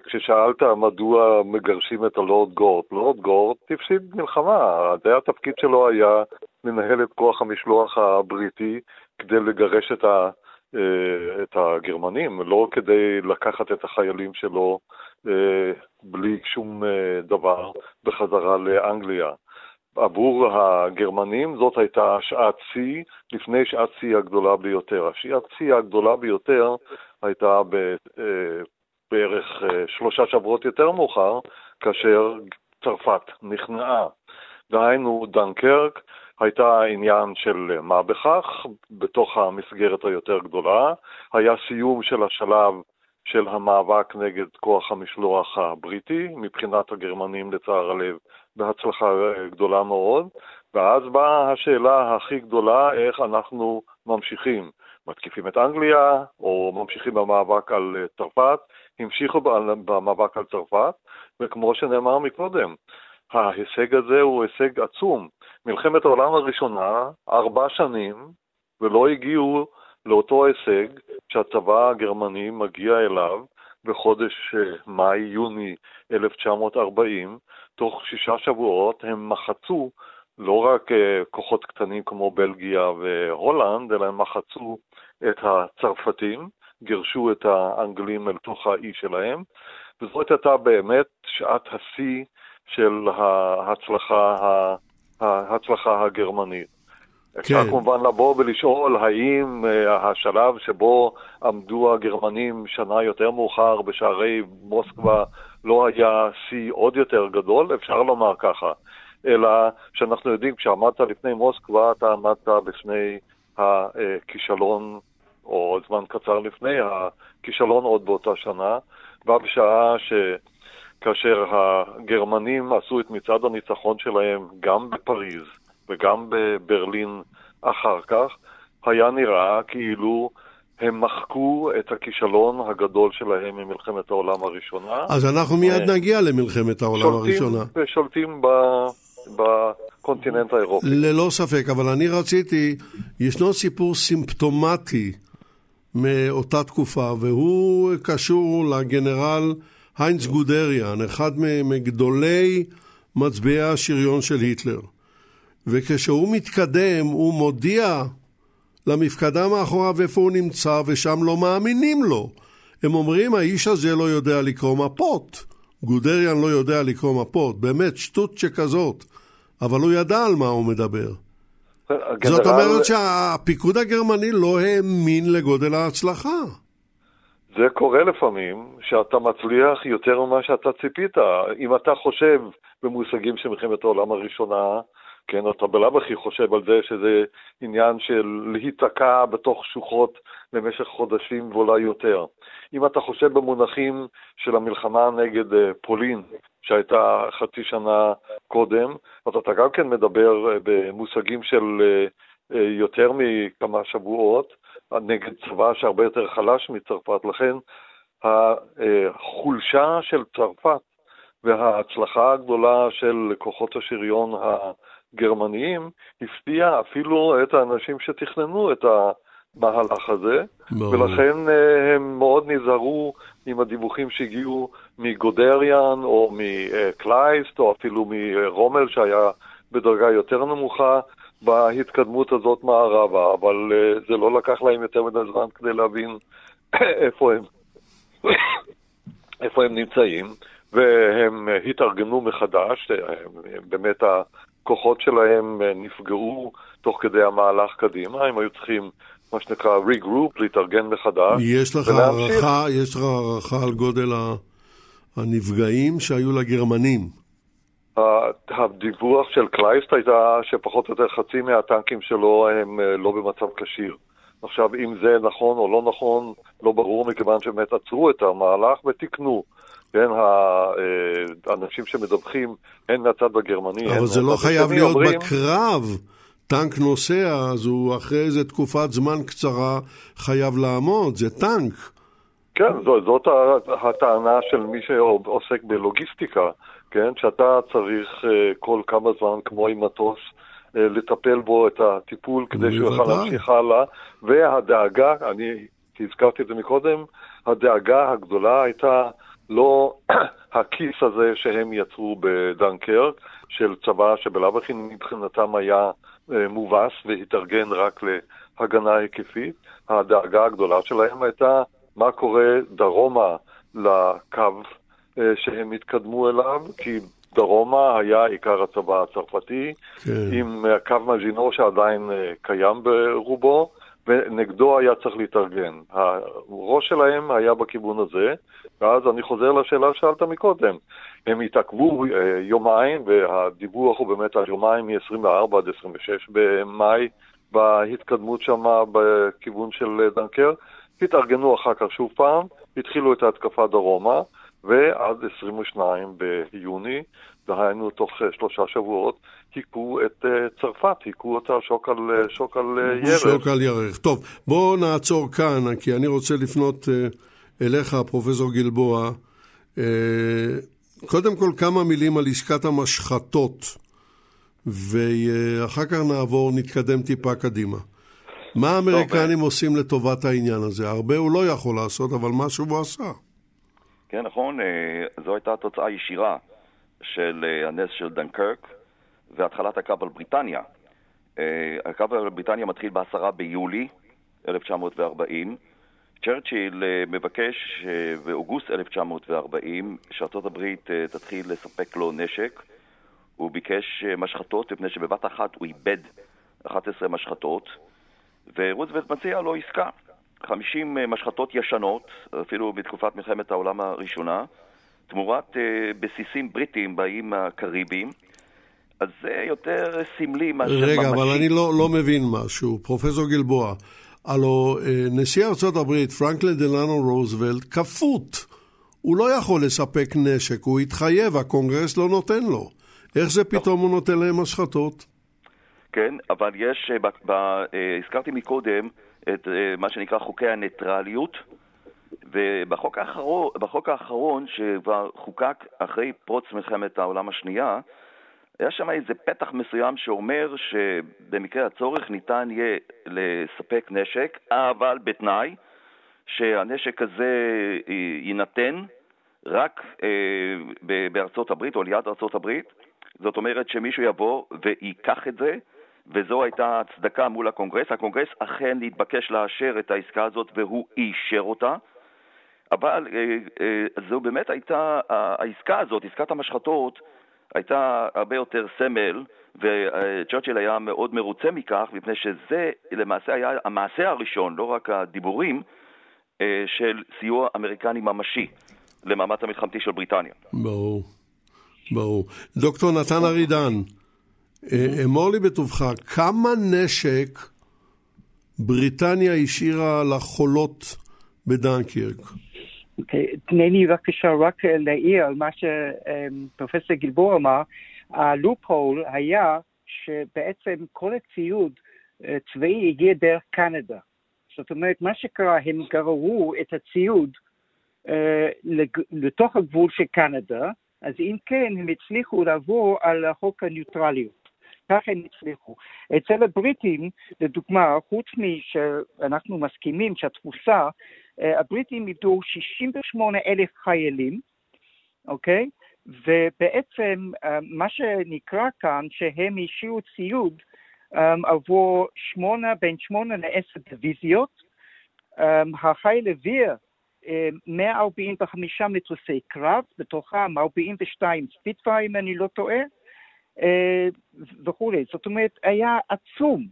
כששאלת מדוע מגרשים את הלורד גורט, לורד גורט הפסיד מלחמה, זה התפקיד שלו היה לנהל את כוח המשלוח הבריטי כדי לגרש את, ה, את הגרמנים, לא כדי לקחת את החיילים שלו בלי שום דבר בחזרה לאנגליה. עבור הגרמנים זאת הייתה שעת שיא לפני שעת שיא הגדולה ביותר. השעת שיא הגדולה ביותר הייתה ב, אה, בערך אה, שלושה שבועות יותר מאוחר, כאשר צרפת נכנעה. דהיינו, דנקרק הייתה עניין של מה בכך, בתוך המסגרת היותר גדולה, היה סיום של השלב של המאבק נגד כוח המשלוח הבריטי, מבחינת הגרמנים לצער הלב בהצלחה גדולה מאוד, ואז באה השאלה הכי גדולה, איך אנחנו ממשיכים. מתקיפים את אנגליה, או ממשיכים במאבק על צרפת, המשיכו במאבק על צרפת, וכמו שנאמר מקודם, ההישג הזה הוא הישג עצום. מלחמת העולם הראשונה, ארבע שנים, ולא הגיעו לאותו הישג שהצבא הגרמני מגיע אליו בחודש אה, מאי-יוני 1940, תוך שישה שבועות הם מחצו לא רק אה, כוחות קטנים כמו בלגיה והולנד, אלא הם מחצו את הצרפתים, גירשו את האנגלים אל תוך האי שלהם, וזאת הייתה באמת שעת השיא של ההצלחה, ההצלחה הגרמנית. אפשר כן. כמובן לבוא ולשאול האם uh, השלב שבו עמדו הגרמנים שנה יותר מאוחר בשערי מוסקבה לא היה שיא עוד יותר גדול, אפשר לומר ככה. אלא שאנחנו יודעים, כשעמדת לפני מוסקבה, אתה עמדת בפני הכישלון, או זמן קצר לפני הכישלון עוד באותה שנה, ובשעה ש... כאשר הגרמנים עשו את מצעד הניצחון שלהם גם בפריז וגם בברלין אחר כך, היה נראה כאילו הם מחקו את הכישלון הגדול שלהם ממלחמת העולם הראשונה. אז אנחנו מיד אה, נגיע למלחמת העולם הראשונה. שולטים ב... בקונטיננט האירופי. ללא ספק, אבל אני רציתי, ישנו סיפור סימפטומטי מאותה תקופה, והוא קשור לגנרל היינץ גודריאן, אחד מגדולי מצביעי השריון של היטלר. וכשהוא מתקדם, הוא מודיע למפקדה מאחוריו איפה הוא נמצא, ושם לא מאמינים לו. הם אומרים, האיש הזה לא יודע לקרוא מפות. גודריאן לא יודע לקרוא מפות, באמת שטות שכזאת. אבל הוא ידע על מה הוא מדבר. הגנרל... זאת אומרת שהפיקוד הגרמני לא האמין לגודל ההצלחה. זה קורה לפעמים, שאתה מצליח יותר ממה שאתה ציפית. אם אתה חושב במושגים של מלחמת העולם הראשונה, כן, אתה בלאו הכי חושב על זה שזה עניין של להיתקע בתוך שוחות במשך חודשים ואולי יותר. אם אתה חושב במונחים של המלחמה נגד אה, פולין, שהייתה חצי שנה קודם, אז אתה גם כן מדבר אה, במושגים של אה, יותר מכמה שבועות, נגד צבא שהרבה יותר חלש מצרפת. לכן החולשה של צרפת וההצלחה הגדולה של כוחות השריון הגרמניים הפתיעה אפילו את האנשים שתכננו את המהלך הזה, ברור. ולכן אה, הם מאוד נזהרו עם הדיווחים שהגיעו מגודריאן או מקלייסט או אפילו מרומל שהיה בדרגה יותר נמוכה בהתקדמות הזאת מערבה, אבל אה, זה לא לקח להם יותר מדי זמן כדי להבין איפה הם, איפה הם נמצאים. והם התארגנו מחדש, באמת הכוחות שלהם נפגעו תוך כדי המהלך קדימה, הם היו צריכים מה שנקרא regroup, להתארגן מחדש. יש לך הערכה, יש לך הערכה על גודל הנפגעים שהיו לגרמנים? הדיווח של קלייסט הייתה שפחות או יותר חצי מהטנקים שלו הם אה, לא במצב כשיר. עכשיו, אם זה נכון או לא נכון, לא ברור, מכיוון שבאמת עצרו את המהלך ותיקנו. כן, האנשים שמדווחים, הן מהצד הגרמני, אבל זה לא חייב להיות אומרים... בקרב. טנק נוסע, אז הוא אחרי איזה תקופת זמן קצרה חייב לעמוד, זה טנק. כן, זאת, זאת הטענה של מי שעוסק בלוגיסטיקה, כן, שאתה צריך אה, כל כמה זמן, כמו עם מטוס, אה, לטפל בו את הטיפול כדי שהוא יוכל להמשיך הלאה, והדאגה, אני הזכרתי את זה מקודם, הדאגה הגדולה הייתה לא הכיס הזה שהם יצרו בדנקרק, של צבא שבלאו הכי מבחינתם היה אה, מובס והתארגן רק להגנה היקפית. הדאגה הגדולה שלהם הייתה מה קורה דרומה לקו אה, שהם התקדמו אליו, כי דרומה היה עיקר הצבא הצרפתי, כן. עם קו מז'ינו שעדיין אה, קיים ברובו, ונגדו היה צריך להתארגן. הראש שלהם היה בכיוון הזה, ואז אני חוזר לשאלה ששאלת מקודם. הם התעכבו אה, יומיים, והדיווח הוא באמת על יומיים מ-24 עד 26 במאי בהתקדמות שם בכיוון של דנקר. התארגנו אחר כך שוב פעם, התחילו את ההתקפה דרומה, ועד 22 ביוני, דהיינו תוך אה, שלושה שבועות, היכו את אה, צרפת, היכו אותה שוק על, שוק על ירך. שוק על ירך. טוב, בואו נעצור כאן, כי אני רוצה לפנות אליך, פרופסור גלבוע. קודם כל כמה מילים על עסקת המשחטות, ואחר כך נעבור, נתקדם טיפה קדימה. מה האמריקנים טוב, עושים לטובת העניין הזה? הרבה הוא לא יכול לעשות, אבל משהו הוא עשה. כן, נכון. אה, זו הייתה תוצאה ישירה של אה, הנס של דנקרק והתחלת הקו על בריטניה. אה, הקו על בריטניה מתחיל ב-10 ביולי 1940. צ'רצ'יל אה, מבקש באוגוסט 1940 שארצות הברית תתחיל לספק לו נשק. הוא ביקש משחטות מפני שבבת אחת הוא איבד 11 משחטות, ורוזוולט מציע לו עסקה. 50 משחטות ישנות, אפילו מתקופת מלחמת העולם הראשונה, תמורת בסיסים בריטיים באיים הקריביים. אז זה יותר סמלי מאשר ממשי. רגע, אבל אני לא, לא מבין משהו. פרופסור גלבוע, הלו אה, נשיא ארצות הברית, פרנקלין דלנו רוזוולט, כפות. הוא לא יכול לספק נשק, הוא התחייב, הקונגרס לא נותן לו. איך זה פתאום הוא נותן להם השחתות? כן, אבל יש, ב, ב, אה, הזכרתי מקודם את אה, מה שנקרא חוקי הניטרליות, ובחוק האחרון, האחרון שכבר חוקק אחרי פרוץ מלחמת העולם השנייה, היה שם איזה פתח מסוים שאומר שבמקרה הצורך ניתן יהיה לספק נשק, אבל בתנאי שהנשק הזה יינתן רק אה, בארצות הברית או ליד ארצות הברית. זאת אומרת שמישהו יבוא וייקח את זה, וזו הייתה הצדקה מול הקונגרס. הקונגרס אכן התבקש לאשר את העסקה הזאת והוא אישר אותה. אבל אה, אה, זו באמת הייתה, העסקה הזאת, עסקת המשחטות, הייתה הרבה יותר סמל, וצ'רצ'יל היה מאוד מרוצה מכך, מפני שזה למעשה היה המעשה הראשון, לא רק הדיבורים, אה, של סיוע אמריקני ממשי למאמץ המלחמתי של בריטניה. ברור, ברור. דוקטור נתן ארידן, אמור לי בטובך, כמה נשק בריטניה השאירה לחולות בדנקירק? תני לי בבקשה רק להעיר על מה שפרופסור גלבור אמר. הלופ-הול היה שבעצם כל הציוד צבאי הגיע דרך קנדה. זאת אומרת, מה שקרה, הם גררו את הציוד לתוך הגבול של קנדה, אז אם כן, הם הצליחו לעבור על חוק הניוטרליות. ככה הם הצליחו. אצל הבריטים, לדוגמה, חוץ משאנחנו מסכימים שהתפוסה, אה, הבריטים איבדו 68 אלף חיילים, אוקיי? ובעצם אה, מה שנקרא כאן, שהם השאירו ציוד אה, עבור שמונה, בין שמונה לעשר דיוויזיות. החיל העביר 145 מטוסי קרב, בתוכם 42 ספיטפייר, אם אני לא טועה, וכולי. זאת אומרת, היה עצום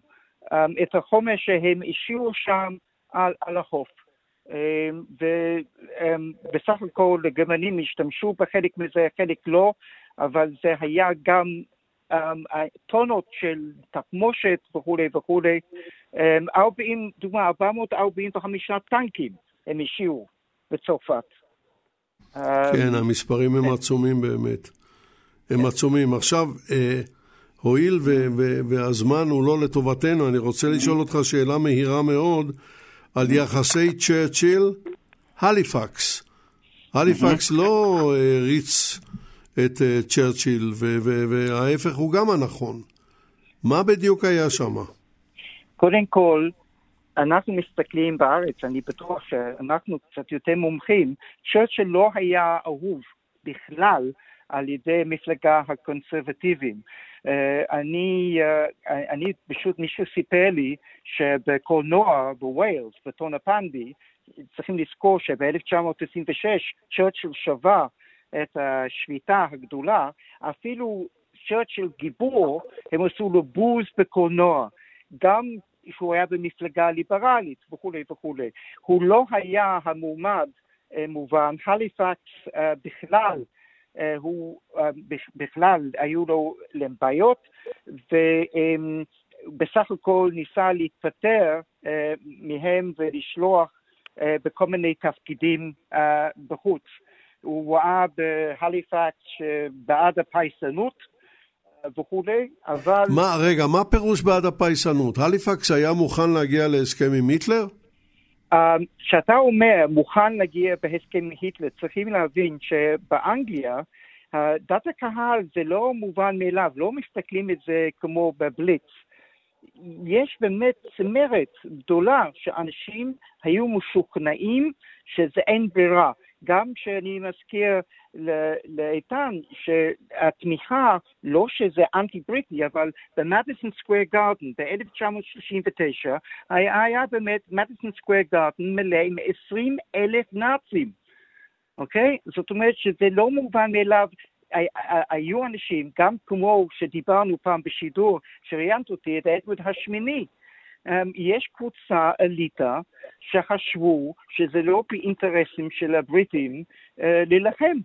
אה, את החומר שהם השאירו שם על, על החוף. אה, ובסך הכל הגרמנים השתמשו בחלק מזה, חלק לא, אבל זה היה גם טונות של תחמושת וכולי וכולי. 40, דוגמה, 445 טנקים הם השאירו בצרפת. כן, המספרים הם עצומים באמת. הם עצומים. עכשיו, אה, הואיל ו- ו- והזמן הוא לא לטובתנו, אני רוצה לשאול אותך שאלה מהירה מאוד על יחסי צ'רצ'יל-הליפקס. הליפקס לא הריץ את אה, צ'רצ'יל, וההפך הוא גם הנכון. מה בדיוק היה שם? קודם כל, אנחנו מסתכלים בארץ, אני בטוח שאנחנו קצת יותר מומחים, צ'רצ'יל לא היה אהוב בכלל על ידי מפלגה הקונסרבטיביים. Uh, אני, uh, אני, פשוט מישהו סיפר לי שבקולנוע בווילס, בטון הפנדי, צריכים לזכור שב-1926 צ'רצ'יל שבה את השביתה הגדולה, אפילו צ'רצ'יל גיבור, הם עשו לו בוז בקולנוע. גם שהוא היה במפלגה ליברלית וכולי וכולי. הוא לא היה המועמד אה, מובן, הליפקס אה, בכלל אה, הוא בכלל היו לו בעיות ובסך הכל ניסה להתפטר מהם ולשלוח בכל מיני תפקידים בחוץ. הוא ראה בהליפקס בעד הפייסנות וכולי, אבל... מה, רגע, מה פירוש בעד הפייסנות? הליפקס היה מוכן להגיע להסכם עם היטלר? אמ, כשאתה אומר מוכן להגיע בהסכם היטלר, צריכים להבין שבאנגליה דת הקהל זה לא מובן מאליו, לא מסתכלים את זה כמו בבליץ. יש באמת צמרת גדולה שאנשים היו משוכנעים שזה אין ברירה. גם כשאני מזכיר לאיתן שהתמיכה, לא שזה אנטי בריטי, אבל במדיסון סקוויר גארדן ב-1939 היה, היה באמת מדיסון סקוויר גארדן מלא עם 20 אלף נאצים, אוקיי? זאת אומרת שזה לא מובן מאליו היו אנשים, גם כמו שדיברנו פעם בשידור, שראיינת אותי, את אדמונד השמיני, יש קבוצה אליטה שחשבו שזה לא באינטרסים של הבריטים אה, להילחם.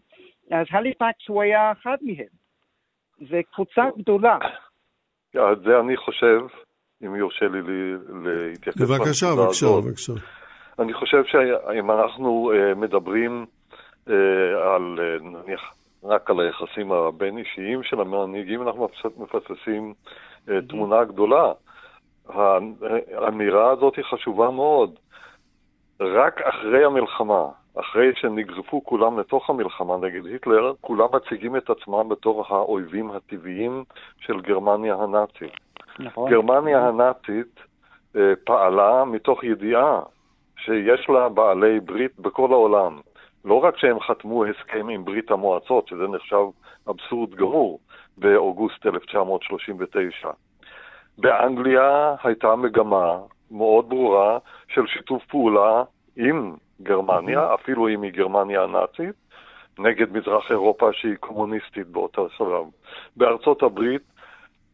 אז הליפקס הוא היה אחד מהם. זו קבוצה גדולה. אז זה אני חושב, אם יורשה לי להתייחס. בבקשה, בבקשה, בבקשה. אני חושב שאם אנחנו אה, מדברים אה, על, נניח, רק על היחסים הבין-אישיים של המנהיגים, אנחנו מפספסים תמונה גדולה. האמירה הזאת היא חשובה מאוד. רק אחרי המלחמה, אחרי שנגזפו כולם לתוך המלחמה נגד היטלר, כולם מציגים את עצמם בתור האויבים הטבעיים של גרמניה הנאצית. נכון. גרמניה הנאצית אה, פעלה מתוך ידיעה שיש לה בעלי ברית בכל העולם. לא רק שהם חתמו הסכם עם ברית המועצות, שזה נחשב אבסורד גמור, באוגוסט 1939, באנגליה הייתה מגמה מאוד ברורה של שיתוף פעולה עם גרמניה, אפילו אם היא גרמניה הנאצית, נגד מזרח אירופה שהיא קומוניסטית באותו שלב. בארצות הברית,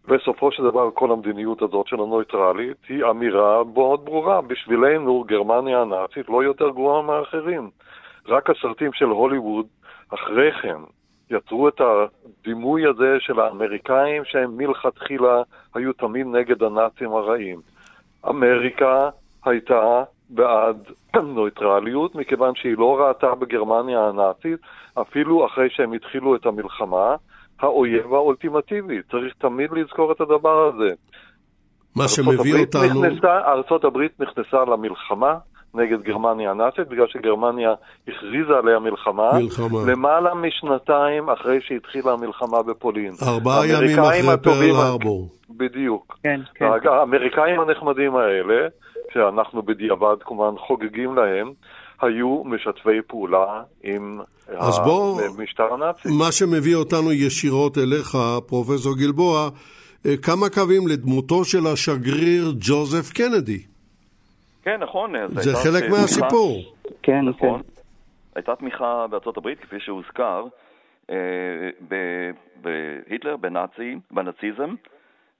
בסופו של דבר כל המדיניות הזאת של הנויטרלית היא אמירה מאוד ברורה. בשבילנו גרמניה הנאצית לא יותר גרועה מאחרים. רק הסרטים של הוליווד אחרי כן יצרו את הדימוי הזה של האמריקאים שהם מלכתחילה היו תמיד נגד הנאצים הרעים. אמריקה הייתה בעד נויטרליות, מכיוון שהיא לא ראתה בגרמניה הנאצית, אפילו אחרי שהם התחילו את המלחמה, האויב האולטימטיבי. צריך תמיד לזכור את הדבר הזה. מה שמביא אותנו... נכנסה, ארצות הברית נכנסה למלחמה נגד גרמניה הנאצית, בגלל שגרמניה הכריזה עליה מלחמה, מלחמה. למעלה משנתיים אחרי שהתחילה המלחמה בפולין. ארבעה ימים אחרי הטובים- פרל הרבור. בדיוק. כן, כן. האמריקאים הנחמדים האלה, שאנחנו בדיעבד כמובן חוגגים להם, היו משתפי פעולה עם אז בוא- המשטר הנאצי. מה שמביא אותנו ישירות אליך, פרופסור גלבוע, אה, כמה קווים לדמותו של השגריר ג'וזף קנדי. כן, נכון. זה חלק תמיכה- מהסיפור. כן, כן. נכון. הייתה תמיכה בארצות הברית, כפי שהוזכר, אה, בהיטלר, בנאצים, בנאציזם,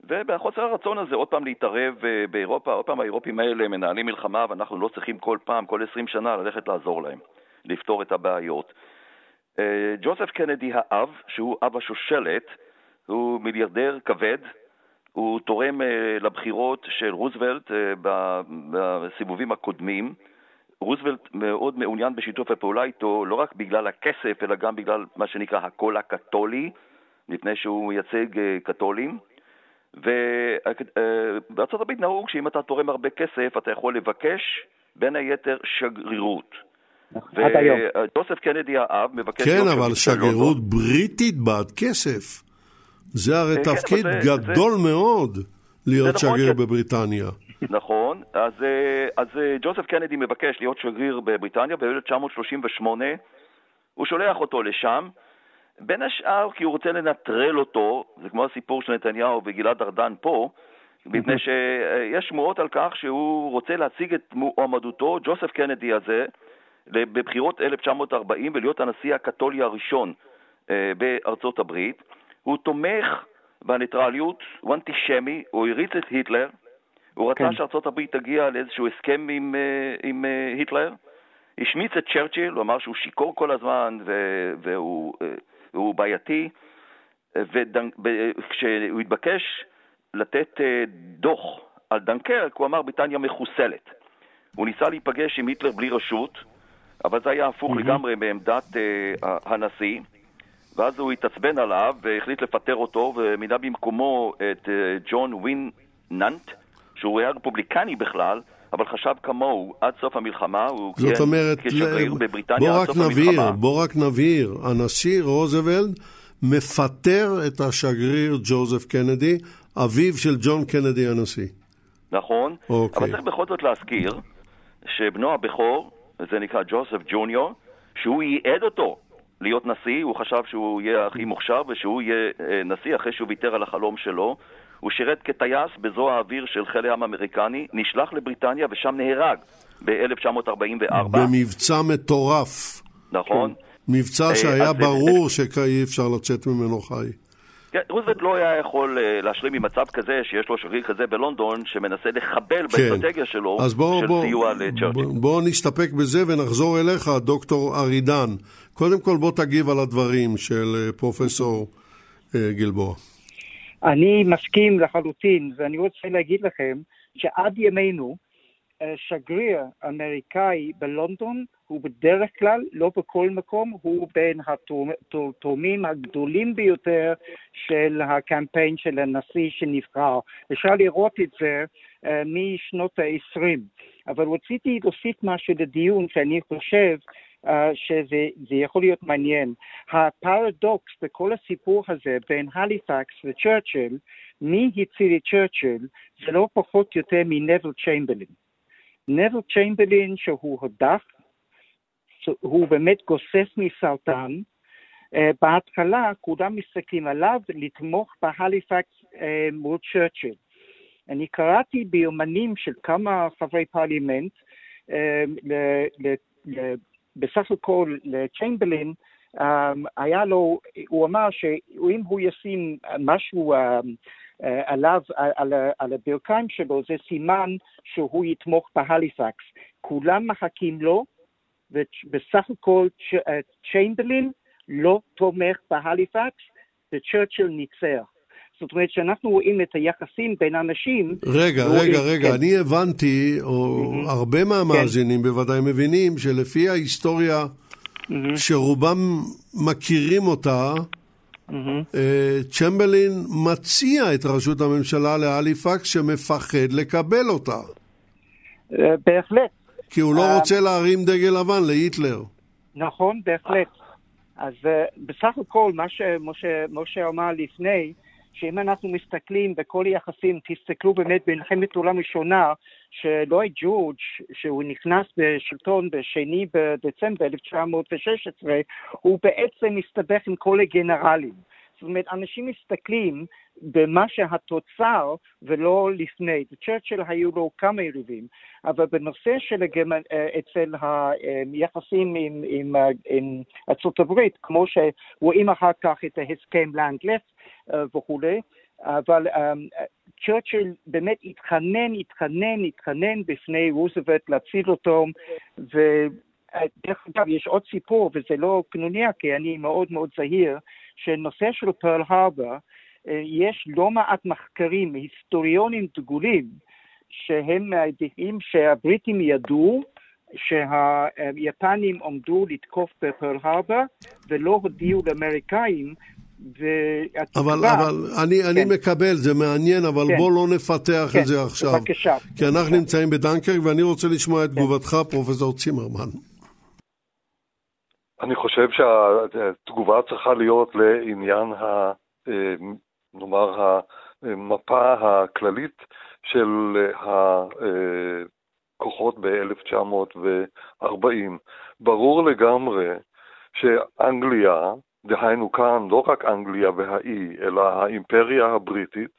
ובחוסר הרצון הזה עוד פעם להתערב אה, באירופה, עוד פעם האירופים האלה מנהלים מלחמה ואנחנו לא צריכים כל פעם, כל 20 שנה, ללכת לעזור להם, לפתור את הבעיות. אה, ג'וזף קנדי האב, שהוא אב השושלת, הוא מיליארדר כבד, הוא תורם אה, לבחירות של רוזוולט אה, בסיבובים הקודמים. רוזוולט מאוד מעוניין בשיתוף הפעולה איתו, לא רק בגלל הכסף, אלא גם בגלל מה שנקרא הקול הקתולי, מפני שהוא מייצג אה, קתולים. ובארצות הברית נהוג שאם אתה תורם הרבה כסף, אתה יכול לבקש, בין היתר, שגרירות. וג'וסף קנדי האב מבקש... כן, אבל. שגרירות בריטית בעד כסף. זה הרי כן, תפקיד זה- גדול מאוד להיות זה נכון שגריר ש- בבריטניה. נכון, אז, אה, אז אה, ג'וזף קנדי מבקש להיות שגריר בבריטניה ב-1938, הוא שולח אותו לשם, בין השאר כי הוא רוצה לנטרל אותו, זה כמו הסיפור של נתניהו וגלעד ארדן פה, מפני שיש שמועות על כך שהוא רוצה להציג את מועמדותו, ג'וזף קנדי הזה, בבחירות 1940 ולהיות הנשיא הקתולי הראשון אה, בארצות הברית. הוא תומך בניטרליות, הוא אנטישמי, הוא הריץ את היטלר, הוא רצה כן. שארצות הברית תגיע לאיזשהו הסכם עם, אה, עם אה, היטלר, השמיץ את צ'רצ'יל, הוא אמר שהוא שיכור כל הזמן ו- והוא, אה, והוא בעייתי, וכשהוא התבקש לתת דוח על דנקרק, הוא אמר בריטניה מחוסלת. הוא ניסה להיפגש עם היטלר בלי רשות, אבל זה היה הפוך לגמרי מעמדת הנשיא, ואז הוא התעצבן עליו והחליט לפטר אותו, ומינה במקומו את אה, ג'ון ווין נאנט, שהוא היה רפובליקני בכלל, אבל חשב כמוהו עד סוף המלחמה, הוא זאת כיהן אומרת, כשגריר ל- בבריטניה בוא עד סוף נבהיר, המלחמה. בוא רק נבהיר, הנשיא רוזוולד מפטר את השגריר ג'וזף קנדי, אביו של ג'ון קנדי הנשיא. נכון, אוקיי. אבל צריך בכל זאת להזכיר שבנו הבכור, זה נקרא ג'וזף ג'וניור, שהוא ייעד אותו להיות נשיא, הוא חשב שהוא יהיה הכי מוכשר ושהוא יהיה אה, נשיא אחרי שהוא ויתר על החלום שלו. הוא שירת כטייס בזרוע האוויר של חיל הים האמריקני, נשלח לבריטניה ושם נהרג ב-1944, במבצע מטורף. נכון? מבצע אה, שהיה ברור שאי אפשר לצאת ממנו חי. כן, רוזוולט לא היה יכול אה, להשלים עם מצב כזה שיש לו שגריר כזה בלונדון שמנסה לחבל באסטרטגיה שלו כן. אז בוא, של בוא, סיוע לצ'רצ'יל. בוא, בוא נסתפק בזה ונחזור אליך, דוקטור ארידן. קודם כל בוא תגיב על הדברים של אה, פרופסור אה, גלבוע. אני מסכים לחלוטין, ואני רוצה להגיד לכם שעד ימינו שגריר אמריקאי בלונדון הוא בדרך כלל, לא בכל מקום, הוא בין התורמים הגדולים ביותר של הקמפיין של הנשיא שנבחר. אפשר לראות את זה אה, משנות ה-20. אבל רציתי להוסיף משהו לדיון שאני חושב uh, שזה זה יכול להיות מעניין. הפרדוקס בכל הסיפור הזה בין הליפקס וצ'רצ'יל, מי הציל את צ'רצ'יל זה לא פחות יותר מנבל צ'יימברלין. נבל צ'יימברלין שהוא הודח, הוא באמת גוסס מסרטן, אה, בהתחלה כולם מסתכלים עליו לתמוך בהליפקס uh, מול צ'רצ'יל. אני קראתי ביומנים של כמה חברי פרלימנט, ל- בסך הכל לצ'יימברלין, אמ, היה לו, הוא אמר שאם הוא ישים משהו עליו, על, על הברכיים שלו, זה סימן שהוא יתמוך בהליפקס. כולם מחכים לו, ובסך הכל צ'יימברלין לא תומך בהליפקס, וצ'רצ'יל ניצח. זאת אומרת שאנחנו רואים את היחסים בין אנשים. רגע, רגע, רגע, כן. אני הבנתי, או mm-hmm. הרבה מהמאזינים כן. בוודאי מבינים, שלפי ההיסטוריה mm-hmm. שרובם מכירים אותה, mm-hmm. צ'מברלין מציע את ראשות הממשלה להליפקס שמפחד לקבל אותה. אה, בהחלט. כי הוא לא אה, רוצה להרים דגל לבן להיטלר. נכון, בהחלט. אז בסך הכל, מה שמשה אמר לפני, שאם אנחנו מסתכלים בכל היחסים, תסתכלו באמת במלחמת העולם הראשונה, שלואי ג'ורג', שהוא נכנס בשלטון בשני בדצמבר 1916, הוא בעצם מסתבך עם כל הגנרלים. זאת אומרת, אנשים מסתכלים במה שהתוצר ולא לפני. בצ'רצ'יל היו לו כמה יריבים, אבל בנושא של הגמ... אצל היחסים עם, עם, עם ארצות הברית, כמו שרואים אחר כך את ההסכם לאנגלס וכולי, אבל צ'רצ'יל באמת התחנן, התחנן, התחנן בפני רוזוולט להציל אותו, ו... דרך אגב, יש עוד סיפור, וזה לא קנוניה, כי אני מאוד מאוד זהיר, שנושא של פרל הרבר, אה, יש לא מעט מחקרים, היסטוריונים דגולים, שהם מעדיפים שהבריטים ידעו שהיפנים עומדו לתקוף בפרל הרבר ולא הודיעו לאמריקאים אבל, אבל אני, כן. אני מקבל, זה מעניין, אבל כן. בוא לא נפתח כן. את זה עכשיו. בבקשה. כי אנחנו בבקשה. נמצאים בדנקרק ואני רוצה לשמוע את כן. תגובתך, פרופסור צימרמן. אני חושב שהתגובה צריכה להיות לעניין, ה, אה, נאמר, המפה הכללית של הכוחות ב-1940. ברור לגמרי שאנגליה, דהיינו כאן לא רק אנגליה והאי, אלא האימפריה הבריטית,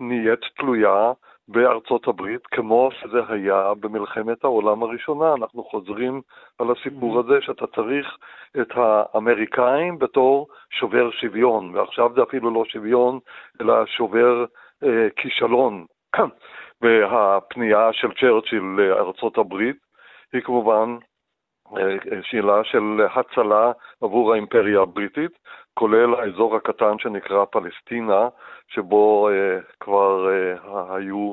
נהיית תלויה בארצות הברית, כמו שזה היה במלחמת העולם הראשונה. אנחנו חוזרים על הסיפור הזה שאתה צריך את האמריקאים בתור שובר שוויון, ועכשיו זה אפילו לא שוויון, אלא שובר אה, כישלון. והפנייה של צ'רצ'יל לארצות הברית היא כמובן אה, שאלה של הצלה עבור האימפריה הבריטית, כולל האזור הקטן שנקרא פלסטינה, שבו אה, כבר אה, היו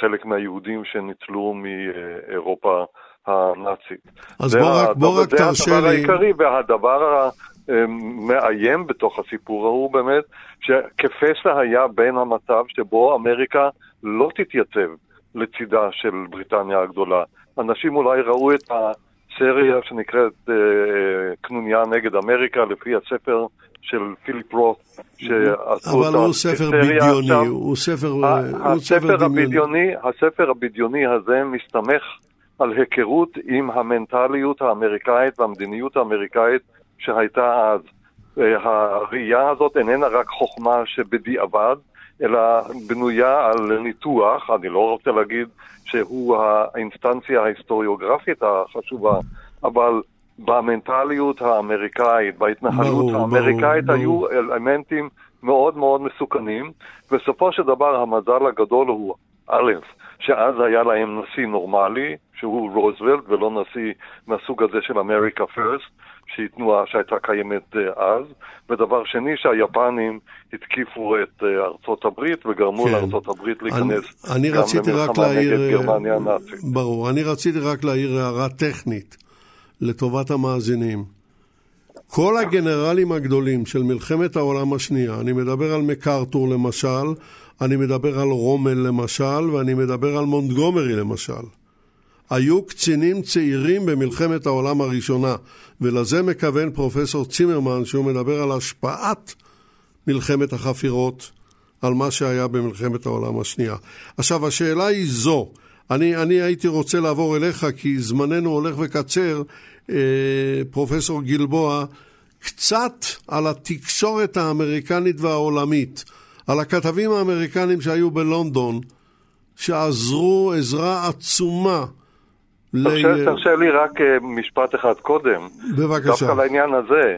חלק מהיהודים שניצלו מאירופה הנאצית. אז בוא רק, בוא רק תרשה לי... זה הדבר העיקרי, והדבר המאיים בתוך הסיפור ההוא באמת, שכפסע היה בין המצב שבו אמריקה לא תתייצב לצידה של בריטניה הגדולה. אנשים אולי ראו את ה... סריה שנקראת אה, קנוניה נגד אמריקה, לפי הספר של פיליפ רוט, שעשו אותה אבל הוא ספר בדיוני, עכשיו, הוא ספר, הוא ספר הבדיוני. הספר הבדיוני הזה מסתמך על היכרות עם המנטליות האמריקאית והמדיניות האמריקאית שהייתה אז. אה, הראייה הזאת איננה רק חוכמה שבדיעבד, אלא בנויה על ניתוח, אני לא רוצה להגיד שהוא האינסטנציה ההיסטוריוגרפית החשובה, אבל במנטליות האמריקאית, בהתנחלות ברור, האמריקאית, ברור, היו ברור. אלמנטים מאוד מאוד מסוכנים. בסופו של דבר המזל הגדול הוא, א', שאז היה להם נשיא נורמלי, שהוא רוזוולט, ולא נשיא מהסוג הזה של אמריקה פרסט, שהיא תנועה שהייתה קיימת אה, אז, ודבר שני שהיפנים התקיפו את אה, ארצות הברית וגרמו כן. לארצות הברית להיכנס אני, אני גם למלחמה נגד אה, גרמניה הנאצית. ברור, אני רציתי רק להעיר הערה טכנית לטובת המאזינים. כל הגנרלים הגדולים של מלחמת העולם השנייה, אני מדבר על מקארתור למשל, אני מדבר על רומל למשל, ואני מדבר על מונטגומרי למשל. היו קצינים צעירים במלחמת העולם הראשונה, ולזה מכוון פרופסור צימרמן, שהוא מדבר על השפעת מלחמת החפירות על מה שהיה במלחמת העולם השנייה. עכשיו, השאלה היא זו, אני, אני הייתי רוצה לעבור אליך, כי זמננו הולך וקצר, אה, פרופסור גלבוע, קצת על התקשורת האמריקנית והעולמית, על הכתבים האמריקנים שהיו בלונדון, שעזרו עזרה עצומה תרשה, תרשה לי רק אה, משפט אחד קודם. בבקשה. דווקא לעניין הזה.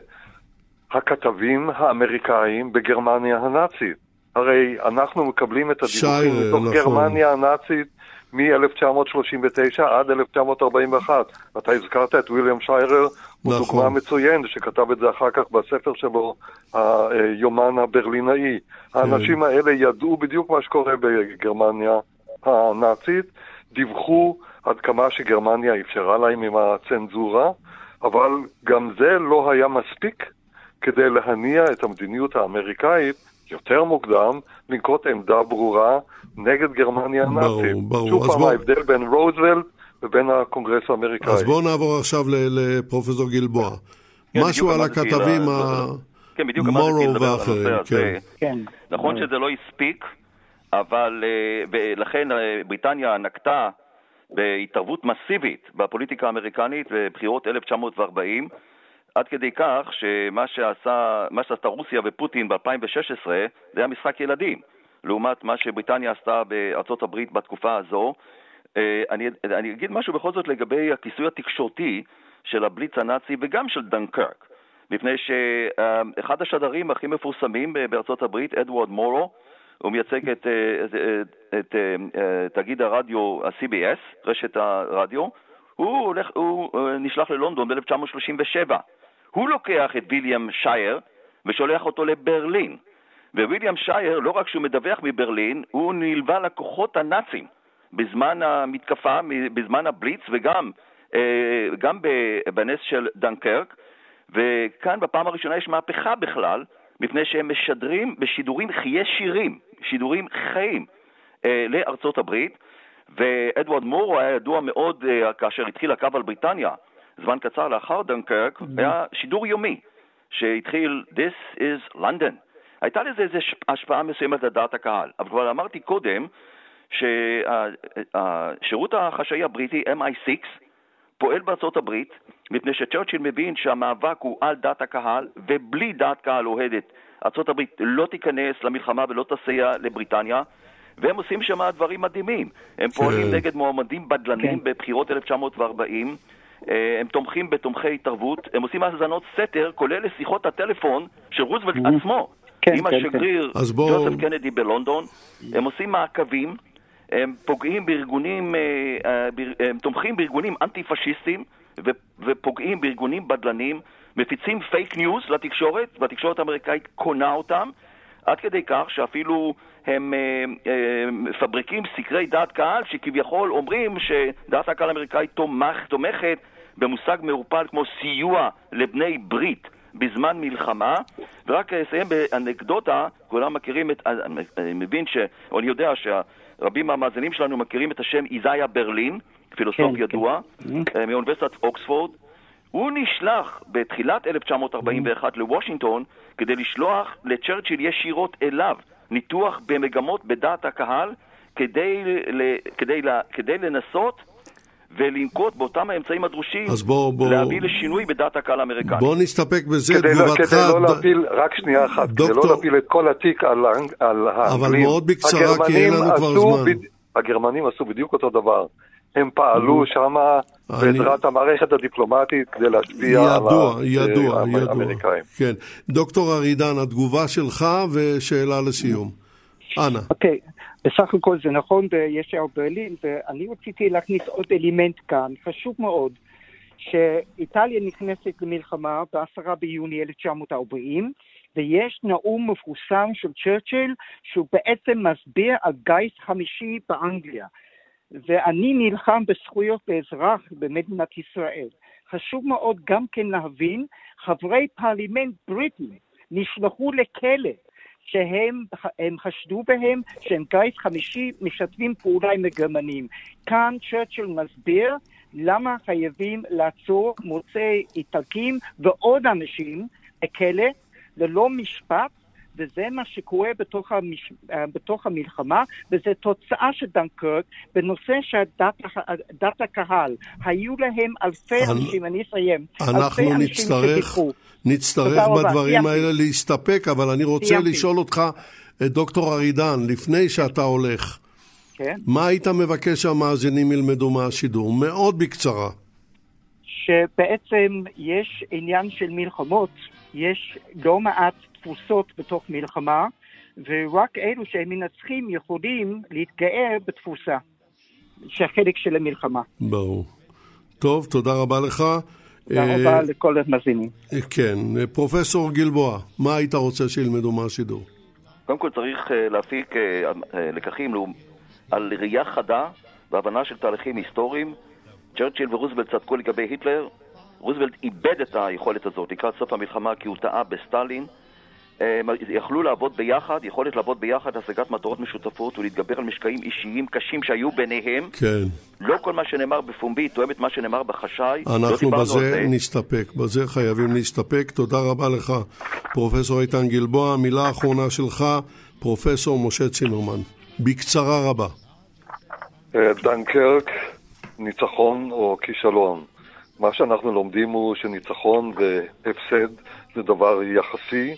הכתבים האמריקאים בגרמניה הנאצית. הרי אנחנו מקבלים את הדיווחים מתוך נכון. גרמניה הנאצית מ-1939 עד 1941. אתה הזכרת את ויליאם שיירר, הוא נכון. דוגמה מצוין, שכתב את זה אחר כך בספר שלו, היומן הברלינאי. האנשים האלה ידעו בדיוק מה שקורה בגרמניה הנאצית, דיווחו עד כמה שגרמניה אפשרה להם עם הצנזורה, אבל גם זה לא היה מספיק כדי להניע את המדיניות האמריקאית יותר מוקדם, לנקוט עמדה ברורה נגד גרמניה ברור, הנאצית. ברור. שוב אז פעם בוא- ההבדל בין רוזוולט ובין הקונגרס האמריקאי. אז בואו נעבור עכשיו לפרופסור גילבוע. כן, משהו על הכתבים לה- ה... כן, בדיוק אמרתי לדבר על ואחרים, הנושא הזה. כן. כן. נכון שזה לא הספיק, אבל אה, ולכן אה, בריטניה נקטה בהתערבות מסיבית בפוליטיקה האמריקנית בבחירות 1940, עד כדי כך שמה שעשה, שעשתה רוסיה ופוטין ב-2016 זה היה משחק ילדים, לעומת מה שבריטניה עשתה בארצות הברית בתקופה הזו. אה, אני, אני אגיד משהו בכל זאת לגבי הכיסוי התקשורתי של הבליץ הנאצי וגם של דנקרק. מפני שאחד השדרים הכי מפורסמים בארצות הברית, אדוארד מורו, הוא מייצג את, אה, את, את, את אה, תאגיד הרדיו ה-CBS, רשת הרדיו, הוא, הולך, הוא אה, נשלח ללונדון ב-1937. הוא לוקח את ויליאם שייר ושולח אותו לברלין. וויליאם שייר, לא רק שהוא מדווח מברלין, הוא נלווה לכוחות הנאצים בזמן המתקפה, בזמן הבליץ וגם אה, גם בנס של דנקרק. וכאן בפעם הראשונה יש מהפכה בכלל, מפני שהם משדרים בשידורים ישירים, שידורים חיים אה, לארצות הברית, ואדוארד מורו היה ידוע מאוד אה, כאשר התחיל הקו על בריטניה, זמן קצר לאחר דנקרק, היה שידור יומי שהתחיל This is London. הייתה לזה איזו השפעה מסוימת לדעת הקהל, אבל כבר אמרתי קודם שהשירות החשאי הבריטי MI6 פועל בארצות הברית מפני שצ'רצ'יל מבין שהמאבק הוא על דעת הקהל ובלי דעת קהל אוהדת הברית לא תיכנס למלחמה ולא תסייע לבריטניה והם עושים שם דברים מדהימים. הם פועלים כן. נגד מועמדים בדלנים בבחירות 1940, אה, הם תומכים בתומכי התערבות, הם עושים האזנות סתר, כולל לשיחות הטלפון של רוזוולט עצמו, כן, עם כן, השגריר אז בוא- ג'וזף קנדי בלונדון, הם עושים מעקבים, הם פוגעים בארגונים, אה, אה, הם תומכים בארגונים אנטי-פשיסטים ו- ופוגעים בארגונים בדלנים, מפיצים פייק ניוז לתקשורת, והתקשורת האמריקאית קונה אותם, עד כדי כך שאפילו הם אה, אה, מפברקים סקרי דעת קהל שכביכול אומרים שדעת הקהל האמריקאית תומך, תומכת במושג מעורפל כמו סיוע לבני ברית בזמן מלחמה. ורק אסיים באנקדוטה, כולם מכירים את, אני- אני מבין ש... או אני יודע שרבים מהמאזינים שלנו מכירים את השם איזאיה ברלין, פילוסוף כן, ידוע, אה, מאוניברסיטת אוקספורד. הוא נשלח בתחילת 1941 לוושינגטון כדי לשלוח לצ'רצ'יל ישירות אליו ניתוח במגמות בדעת הקהל כדי, ל, כדי, ל, כדי לנסות ולנקוט באותם האמצעים הדרושים אז בוא- בוא- להביא לשינוי בדעת הקהל האמריקני. בוא נסתפק בזה, כדי לא, תגובתך. כדי לא ד- להפיל, רק שנייה אחת, כדי דוקטור- לא להפיל את כל התיק על, על האנגלים. מאוד בקצרה, כי אין לנו כבר זמן. בד- הגרמנים עשו בדיוק אותו דבר. הם פעלו אני- בעזרת המערכת הדיפלומטית כדי להשפיע ידוע, על ידוע, ה- ידוע. האמריקאים. כן. דוקטור ארידן, התגובה שלך ושאלה לסיום. אנא. אוקיי, בסך הכל זה נכון בישער ברלין, ואני רציתי להכניס עוד אלימנט כאן, חשוב מאוד, שאיטליה נכנסת למלחמה ב-10 ביוני 1940, ויש נאום מפורסם של צ'רצ'יל, שהוא בעצם מסביר על גיס חמישי באנגליה. ואני נלחם בזכויות האזרח במדינת ישראל. חשוב מאוד גם כן להבין, חברי פרלימנט בריטים נשלחו לכלא שהם הם חשדו בהם שהם גיס חמישי משתפים פעולה עם הגרמנים. כאן צ'רצ'יל מסביר למה חייבים לעצור מוצאי איטלקים ועוד אנשים בכלא ללא משפט וזה מה שקורה בתוך, המש... בתוך המלחמה, וזה תוצאה של דנקרק בנושא שדת הקהל. היו להם אלפי אנ- אנשים, אני אסיים, אנחנו אלפי אנשים נצטרך. נצטרך בדברים. האלה להסתפק, אבל אני רוצה סיימתי. לשאול אותך, אה, דוקטור ארידן, לפני שאתה הולך, כן? מה היית מבקש שהמאזינים ילמדו מהשידור? מאוד בקצרה. שבעצם יש עניין של מלחמות, יש לא מעט תפוסות בתוך מלחמה, ורק אלו שהם מנצחים יכולים להתגאה בתפוסה. שהחלק של המלחמה. ברור. טוב, תודה רבה לך. תודה אה, רבה לכל המאזינים. אה, כן, אה, פרופסור גלבוע, מה היית רוצה שילמדו מהשידור? קודם כל צריך להפיק לקחים על ראייה חדה והבנה של תהליכים היסטוריים. צ'רצ'יל ורוזוולט צדקו לגבי היטלר, רוזוולט איבד את היכולת הזאת לקראת סוף המלחמה כי הוא טעה בסטלין. הם יכלו לעבוד ביחד, יכולת לעבוד ביחד, השגת מטרות משותפות ולהתגבר על משקעים אישיים קשים שהיו ביניהם. כן, לא כל מה שנאמר בפומבי תואם את מה שנאמר בחשאי. לא אנחנו על בזה זה. נסתפק, בזה חייבים להסתפק. תודה רבה לך, פרופסור איתן גלבוע. מילה אחרונה שלך, פרופסור משה צימרמן. בקצרה רבה. אה, דנקרק, ניצחון או כישלון. מה שאנחנו לומדים הוא שניצחון והפסד זה דבר יחסי.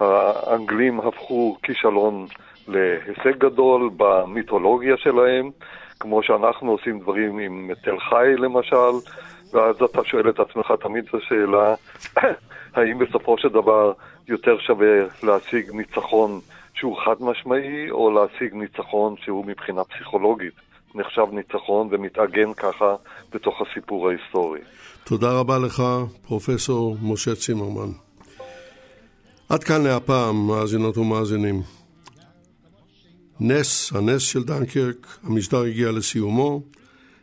האנגלים הפכו כישלון להישג גדול במיתולוגיה שלהם, כמו שאנחנו עושים דברים עם תל חי למשל, ואז אתה שואל את עצמך תמיד את השאלה, האם בסופו של דבר יותר שווה להשיג ניצחון שהוא חד משמעי, או להשיג ניצחון שהוא מבחינה פסיכולוגית נחשב ניצחון ומתעגן ככה בתוך הסיפור ההיסטורי. תודה רבה לך, פרופסור משה צימרמן. עד כאן להפעם, מאזינות ומאזינים. נס, הנס של דנקרק, המשדר הגיע לסיומו.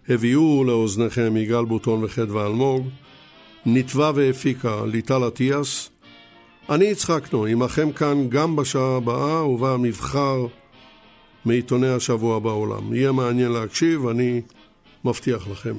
הביאו לאוזניכם יגאל בוטון וחדווה אלמוג. נתבע והפיקה ליטל אטיאס. אני יצחקנו, עמכם כאן גם בשעה הבאה ובה המבחר מעיתוני השבוע בעולם. יהיה מעניין להקשיב, אני מבטיח לכם.